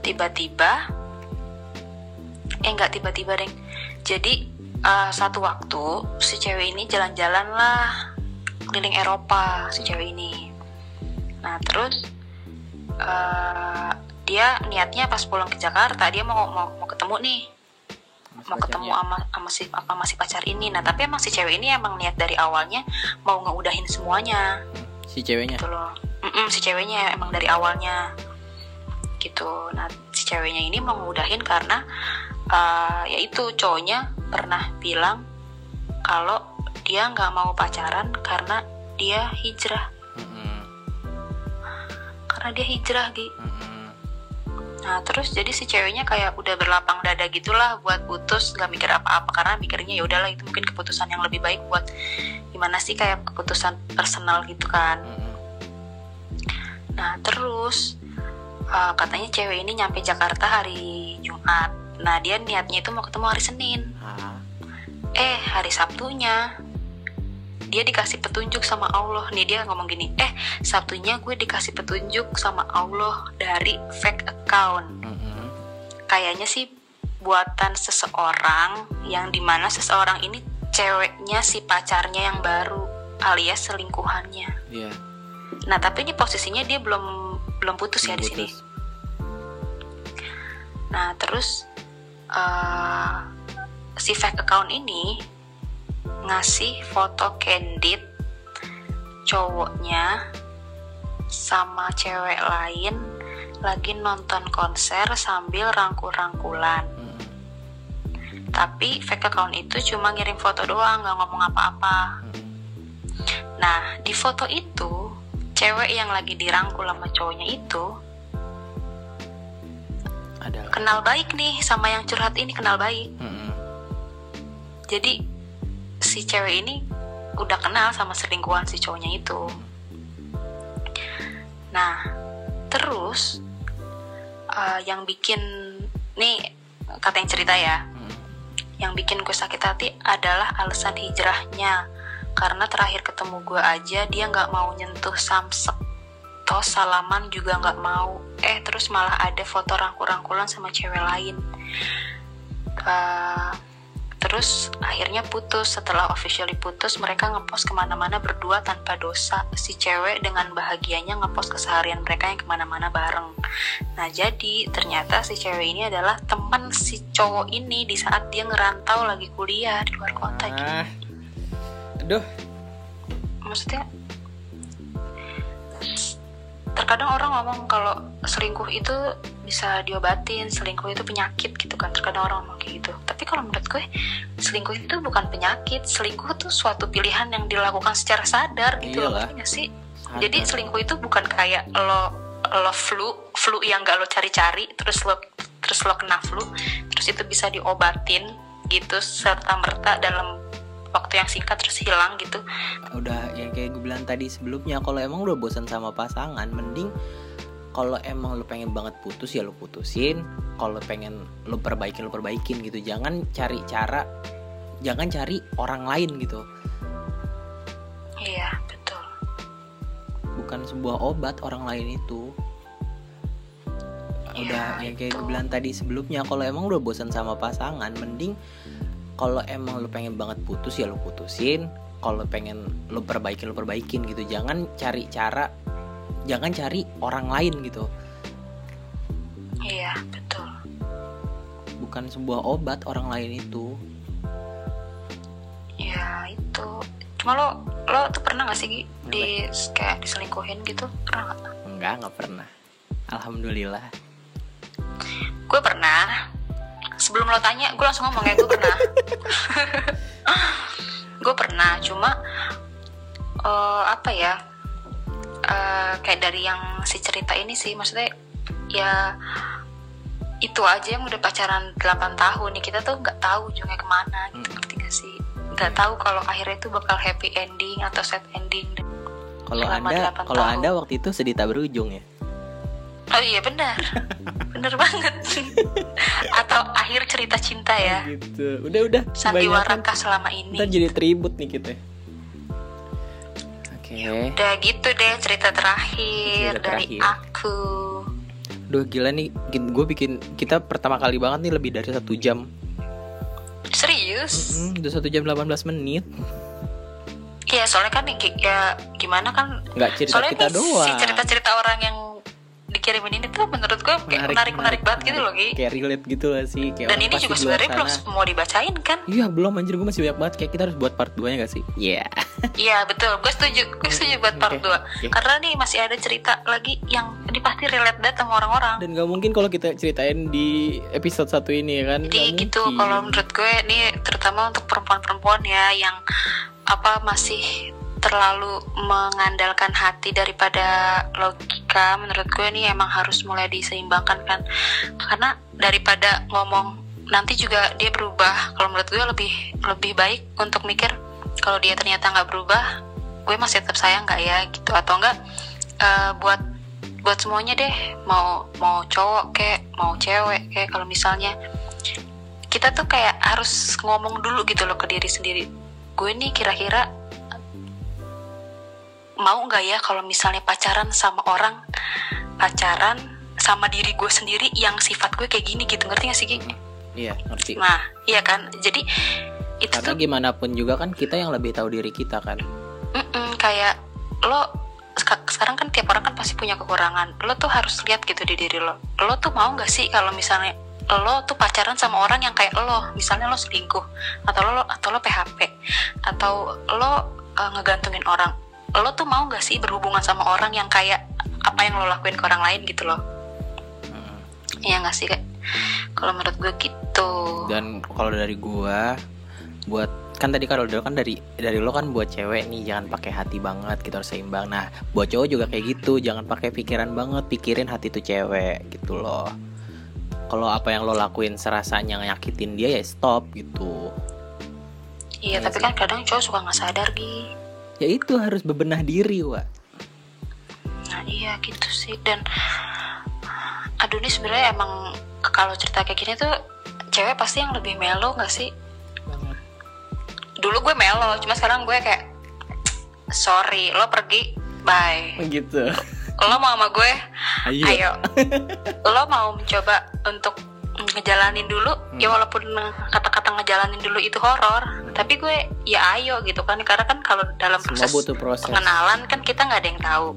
tiba-tiba eh enggak tiba-tiba, Deng. Jadi eh, satu waktu si cewek ini jalan-jalan lah keliling Eropa si cewek ini. Nah, terus eh, dia niatnya pas pulang ke Jakarta dia mau mau, mau ketemu nih Mas mau ketemu sama sama si apa masih pacar ini nah tapi emang si cewek ini emang niat dari awalnya mau ngeudahin semuanya si ceweknya gitu loh Mm-mm, si ceweknya emang dari awalnya gitu nah si ceweknya ini mau ngudahin karena uh, ya itu cowoknya pernah bilang kalau dia nggak mau pacaran karena dia hijrah karena dia hijrah gitu. Nah terus jadi si ceweknya kayak udah berlapang dada gitulah buat putus nggak mikir apa-apa karena mikirnya ya udahlah itu mungkin keputusan yang lebih baik buat gimana sih kayak keputusan personal gitu kan. Mm-mm. Nah terus uh, katanya cewek ini nyampe Jakarta hari Jumat. Nah dia niatnya itu mau ketemu hari Senin. Ah, Eh hari Sabtunya dia dikasih petunjuk sama Allah nih dia ngomong gini eh Sabtunya gue dikasih petunjuk sama Allah dari fake account Mm-mm. kayaknya sih buatan seseorang yang di mana seseorang ini ceweknya si pacarnya yang baru alias selingkuhannya Iya. Nah tapi ini posisinya dia belum belum putus ya di sini putus. Nah, terus eh, si fake account ini ngasih foto candid cowoknya sama cewek lain lagi nonton konser sambil rangkul-rangkulan. Mm-mm. Tapi fake account itu cuma ngirim foto doang, nggak ngomong apa-apa. Mm-mm. Nah, di foto itu, cewek yang lagi dirangkul sama cowoknya itu Adalah. kenal baik nih sama yang curhat ini kenal baik. Mm-mm. jadi si cewek ini udah kenal sama selingkuhan si cowoknya itu nah terus eh, yang bikin nih kata yang cerita ya Mm-mm. yang bikin gue sakit hati adalah alasan hijrahnya karena terakhir ketemu gue aja dia nggak mau nyentuh samsek. Toh salaman juga nggak mau. Eh terus malah ada foto rangkul-rangkulan sama cewek lain. Eh, terus akhirnya putus. Setelah officially putus mereka ngepost ke mana-mana berdua tanpa dosa. Si cewek dengan bahagianya ngepost keseharian mereka yang ke mana-mana bareng. Nah jadi ternyata si cewek ini adalah teman si cowok ini di saat dia ngerantau lagi kuliah di luar kota gitu Aduh. maksudnya terkadang orang ngomong kalau selingkuh itu bisa diobatin selingkuh itu penyakit gitu kan terkadang orang ngomong kayak gitu tapi kalau menurut gue selingkuh itu bukan penyakit selingkuh tuh suatu pilihan yang dilakukan secara sadar gitu loh Iyalah. ngerti nggak sih Sadar. jadi selingkuh itu bukan kayak lo lo flu flu yang gak lo cari-cari terus lo terus lo kena flu terus itu bisa diobatin gitu serta merta dalam waktu yang singkat terus hilang gitu. Udah yang kayak gue bilang tadi sebelumnya kalau emang udah bosan sama pasangan mending kalau emang lu pengen banget putus ya lu putusin. Kalau pengen lu perbaikin lu perbaikin gitu. Jangan cari cara jangan cari orang lain gitu. Iya betul. Bukan sebuah obat orang lain itu. Udah Ya, yang kayak gue bilang tadi sebelumnya kalau emang udah bosan sama pasangan mending kalau emang lu pengen banget putus ya lu putusin kalau pengen lu perbaikin lu perbaikin gitu jangan cari cara jangan cari orang lain gitu Iya, betul. bukan sebuah obat orang lain itu Ya, itu. Cuma lo lo tuh pernah gak sih di kayak diselingkuhin gitu? Pernah gak? enggak nggak pernah alhamdulillah Gue pernah. Sebelum lo tanya, gue langsung ngomong ya gue pernah. gue pernah, cuma eh, apa ya? eh, kayak dari yang si cerita ini sih, maksudnya ya itu aja yang udah pacaran 8 tahun nih kita tuh nggak tahu ujungnya ke mana gitu Hmm. ngerti gak sih nggak tahu kalau akhirnya itu bakal happy ending atau sad ending kalau anda kalau anda waktu itu sedih tak berujung ya oh iya benar. Bener banget. Atau akhir cerita cinta ya. Gitu. Udah udah. Sandiwara kebanyakan. kah selama ini? Ntar jadi tribut nih kita. Oke. Udah gitu deh cerita terakhir Cerita dari terakhir. aku. Duh gila nih, gue bikin kita pertama kali banget nih lebih dari satu jam. serius? Mm, udah satu jam 18 menit. Iya soalnya kan ya gimana kan? Nggak cerita soalnya kita doang. si cerita-cerita orang yang dikirimin ini tuh menurut gue kayak menarik-menarik banget gitu loh Gi. Kayak relate gitu lah sih. Kayak dan ini juga sebenarnya belum mau dibacain kan? Iya belum anjir gue masih banyak banget. Kayak kita harus buat part 2 nya gak sih? Iya. Iya betul, gue setuju, gue setuju buat part Oke, 2 oke. Karena nih masih ada cerita lagi yang ini pasti relate banget sama orang-orang. Dan gak mungkin kalau kita ceritain di episode satu ini ya kan? Jadi Nggak gitu, kalau menurut gue nih terutama untuk perempuan-perempuan ya Yang apa masih terlalu mengandalkan hati daripada logika Menurut gue nih emang harus mulai diseimbangkan kan? Karena daripada ngomong nanti juga dia berubah. Kalau menurut gue lebih lebih baik untuk mikir kalau dia ternyata nggak berubah gue masih tetap sayang nggak ya gitu. Atau enggak eh, buat buat semuanya deh mau mau cowok kayak mau cewek kayak kalau misalnya kita tuh kayak harus ngomong dulu gitu loh ke diri sendiri. Gue nih kira-kira mau nggak ya kalau misalnya pacaran sama orang pacaran sama diri gue sendiri yang sifat gue kayak gini gitu ngerti gak sih Gi? iya ngerti. Nah iya kan? Jadi itu karena tuh gimana pun juga kan kita yang lebih tahu diri kita kan. Mm-mm, kayak lo seka- sekarang kan tiap orang kan pasti punya kekurangan. Lo tuh harus lihat gitu di diri lo. Lo tuh mau nggak sih kalau misalnya lo tuh pacaran sama orang yang kayak lo? Misalnya lo selingkuh atau lo atau lo PHP atau lo uh, ngegantungin orang lo tuh mau nggak sih berhubungan sama orang yang kayak apa yang lo lakuin ke orang lain gitu loh? Mm. Iya nggak sih kayak kalau menurut gue gitu. Dan kalau dari gua buat kan tadi kalau dulu kan dari dari lo kan buat cewek nih jangan pakai hati banget gitu harus seimbang. Nah buat cowok juga kayak gitu jangan pakai pikiran banget pikirin hati tuh cewek gitu loh. Kalau apa yang lo lakuin serasanya nyakitin dia ya stop gitu. Iya Iya tapi sih. kan kadang cowok suka nggak sadar gitu ya itu harus bebenah diri wa Nah iya gitu sih dan aduh ini sebenarnya emang kalau cerita kayak gini tuh cewek pasti yang lebih melo nggak sih? Dulu gue melo, cuma sekarang gue kayak sorry lo pergi bye. gitu Lo mau sama gue? ayo, Ayo. lo mau mencoba untuk ngejalanin dulu ya walaupun kata-kata ngejalanin dulu itu horor tapi gue ya ayo gitu kan karena kan kalau dalam semua proses butuh proses. pengenalan kan kita nggak ada yang tahu.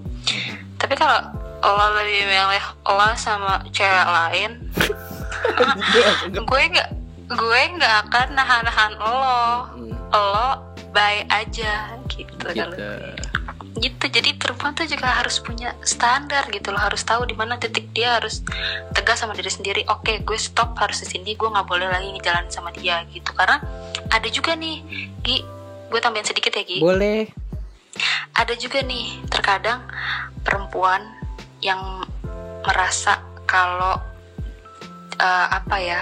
Tapi kalau lo lebih milih lo sama cewek lain gue nggak gue nggak akan nahan-nahan lo. Hmm, lo bye aja gitu, kalau gitu. gue. Gitu. Jadi perempuan tuh juga harus punya standar gitu loh. Harus tahu di mana titik dia harus tegas sama diri sendiri. Oke gue stop harus di sini gue nggak boleh lagi ngejalanin sama dia gitu. Karena ada juga nih Gi. Gue tambahin sedikit ya Gi. Boleh. Ada juga nih terkadang perempuan yang merasa kalau eh, apa ya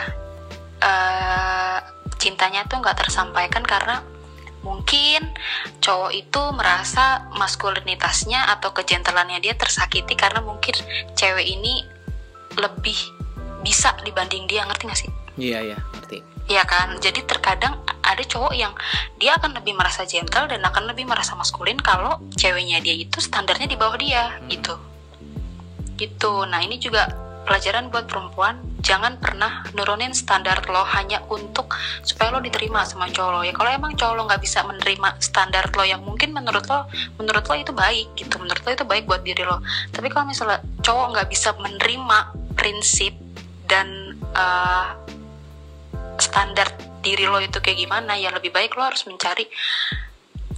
eh, cintanya tuh nggak tersampaikan karena mungkin cowok itu merasa maskulinitasnya atau kejentelannya dia tersakiti karena mungkin cewek ini lebih bisa dibanding dia ngerti gak sih? iya iya ngerti Iya kan, jadi terkadang ada cowok yang dia akan lebih merasa gentle dan akan lebih merasa maskulin kalau ceweknya dia itu standarnya di bawah dia gitu. Gitu. Nah ini juga pelajaran buat perempuan, jangan pernah nurunin standar lo hanya untuk supaya lo diterima sama cowok lo. Ya kalau emang cowok lo nggak bisa menerima standar lo yang mungkin menurut lo, menurut lo itu baik gitu, menurut lo itu baik buat diri lo. Tapi kalau misalnya cowok nggak bisa menerima prinsip dan eh, standar diri lo itu kayak gimana ya lebih baik lo harus mencari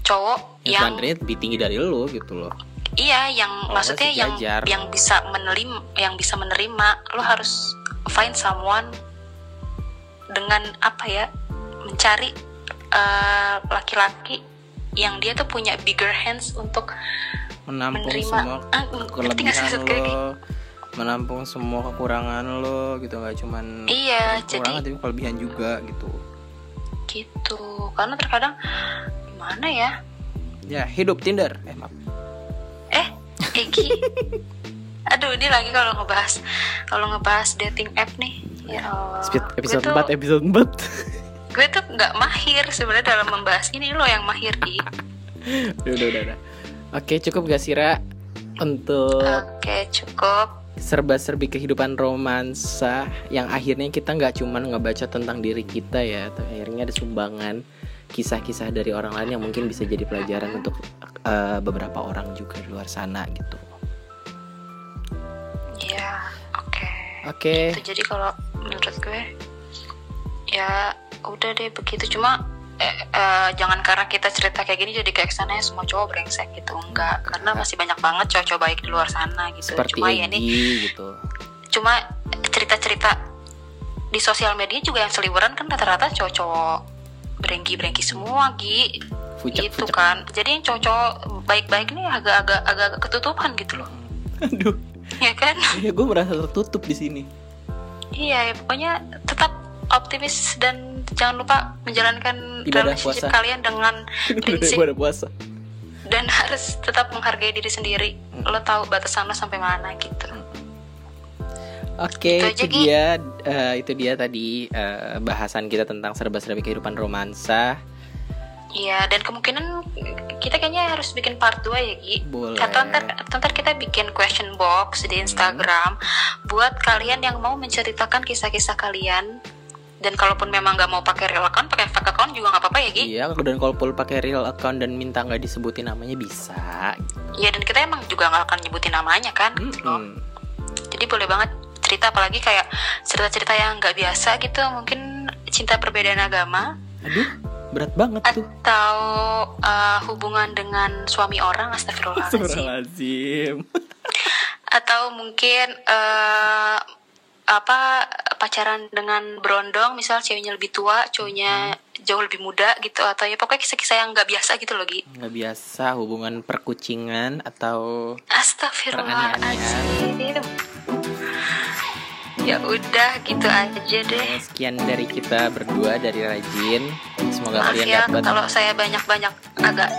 cowok ya, yang standarnya lebih tinggi dari lo gitu loh iya yang Oh, maksudnya yang jajar. yang bisa menerima yang bisa menerima lo harus find someone dengan apa ya mencari eh, laki-laki yang dia tuh punya bigger hands untuk menampung Menerima. semua Ah, kelebihan gue, Ki? lo? Menampung semua kekurangan lo gitu. Nggak cuman iya kekurangan jadi tapi kelebihan juga gitu. Gitu. Karena terkadang gimana ya? Ya hidup Tinder. Eh maaf Egi. Aduh, ini lagi kalau ngebahas kalau ngebahas dating app nih. Ya Allah. Speed- episode 4 episode 4 Gue tuh nggak mahir sebenarnya dalam membahas ini lo yang mahir di. udah udah udah udah. oke cukup gak sih Ra untuk Oke, cukup. serba-serbi kehidupan romansa yang akhirnya kita nggak cuman ngebaca tentang diri kita ya, tapi akhirnya ada sumbangan kisah-kisah dari orang lain yang mungkin bisa jadi pelajaran untuk eh, beberapa orang juga di luar sana gitu. Ya, oke. Oke, Itu jadi kalau menurut gue ya udah deh begitu cuma eh, eh, jangan karena kita cerita kayak gini jadi kayak kesannya semua cowok brengsek gitu enggak karena masih banyak banget cowok-cowok baik di luar sana gitu seperti cuma ya nih Egi gitu. cuma cerita-cerita di sosial media juga yang seliweran kan rata-rata cowok-cowok brengki-brengki semua Gi Fucek, gitu fucek. kan jadi yang cowok-cowok baik-baik ini agak-agak agak ketutupan gitu loh Aduh, ya kan ya gue merasa tertutup di sini. iya ya pokoknya tetap optimis dan jangan lupa menjalankan Ibadah relationship puasa. kalian dengan prinsip ada puasa. dan harus tetap menghargai diri sendiri Hmm. lo tahu batasan lo sampai mana gitu Oke, Itu itu, aja, Gi. dia eh, itu dia tadi eh, bahasan kita tentang serba-serbi kehidupan romansa. Iya, dan kemungkinan kita kayaknya harus bikin part 2 ya, Gi. Boleh. Atau ntar, atau ntar kita bikin question box di Instagram buat kalian yang mau menceritakan kisah-kisah kalian. Dan kalaupun memang nggak mau pakai real account, pakai fake account juga nggak apa-apa ya, Gi. Iya, dan kalau pul pakai real account dan minta nggak disebutin namanya bisa. Iya, dan kita emang juga nggak akan nyebutin namanya kan. Mm-mm. Jadi boleh banget cerita apalagi kayak cerita-cerita yang nggak biasa gitu, mungkin cinta perbedaan agama. Aduh, berat banget tuh. atau uh, hubungan dengan suami orang, astagfirullahaladzim. Atau mungkin eh apa pacaran dengan berondong misal ceweknya lebih tua cowoknya jauh lebih muda gitu atau ya pokoknya kisah-kisah yang nggak biasa gitu loh Gi. Nggak biasa hubungan perkucingan atau Astagfirullahaladzim ya udah gitu aja deh sekian dari kita berdua dari Rajin. Semoga maaf kalian ya dapat kalau saya banyak-banyak agak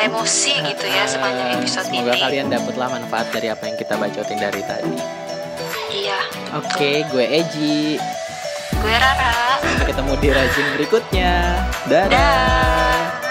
emosi gitu ya sepanjang Eh, episode Semoga ini kalian dapatlah manfaat dari apa yang kita bacotin dari tadi. iya Oke, gue Eji. gue Rara Sampai ketemu di Rajin berikutnya. Dadah. Dah.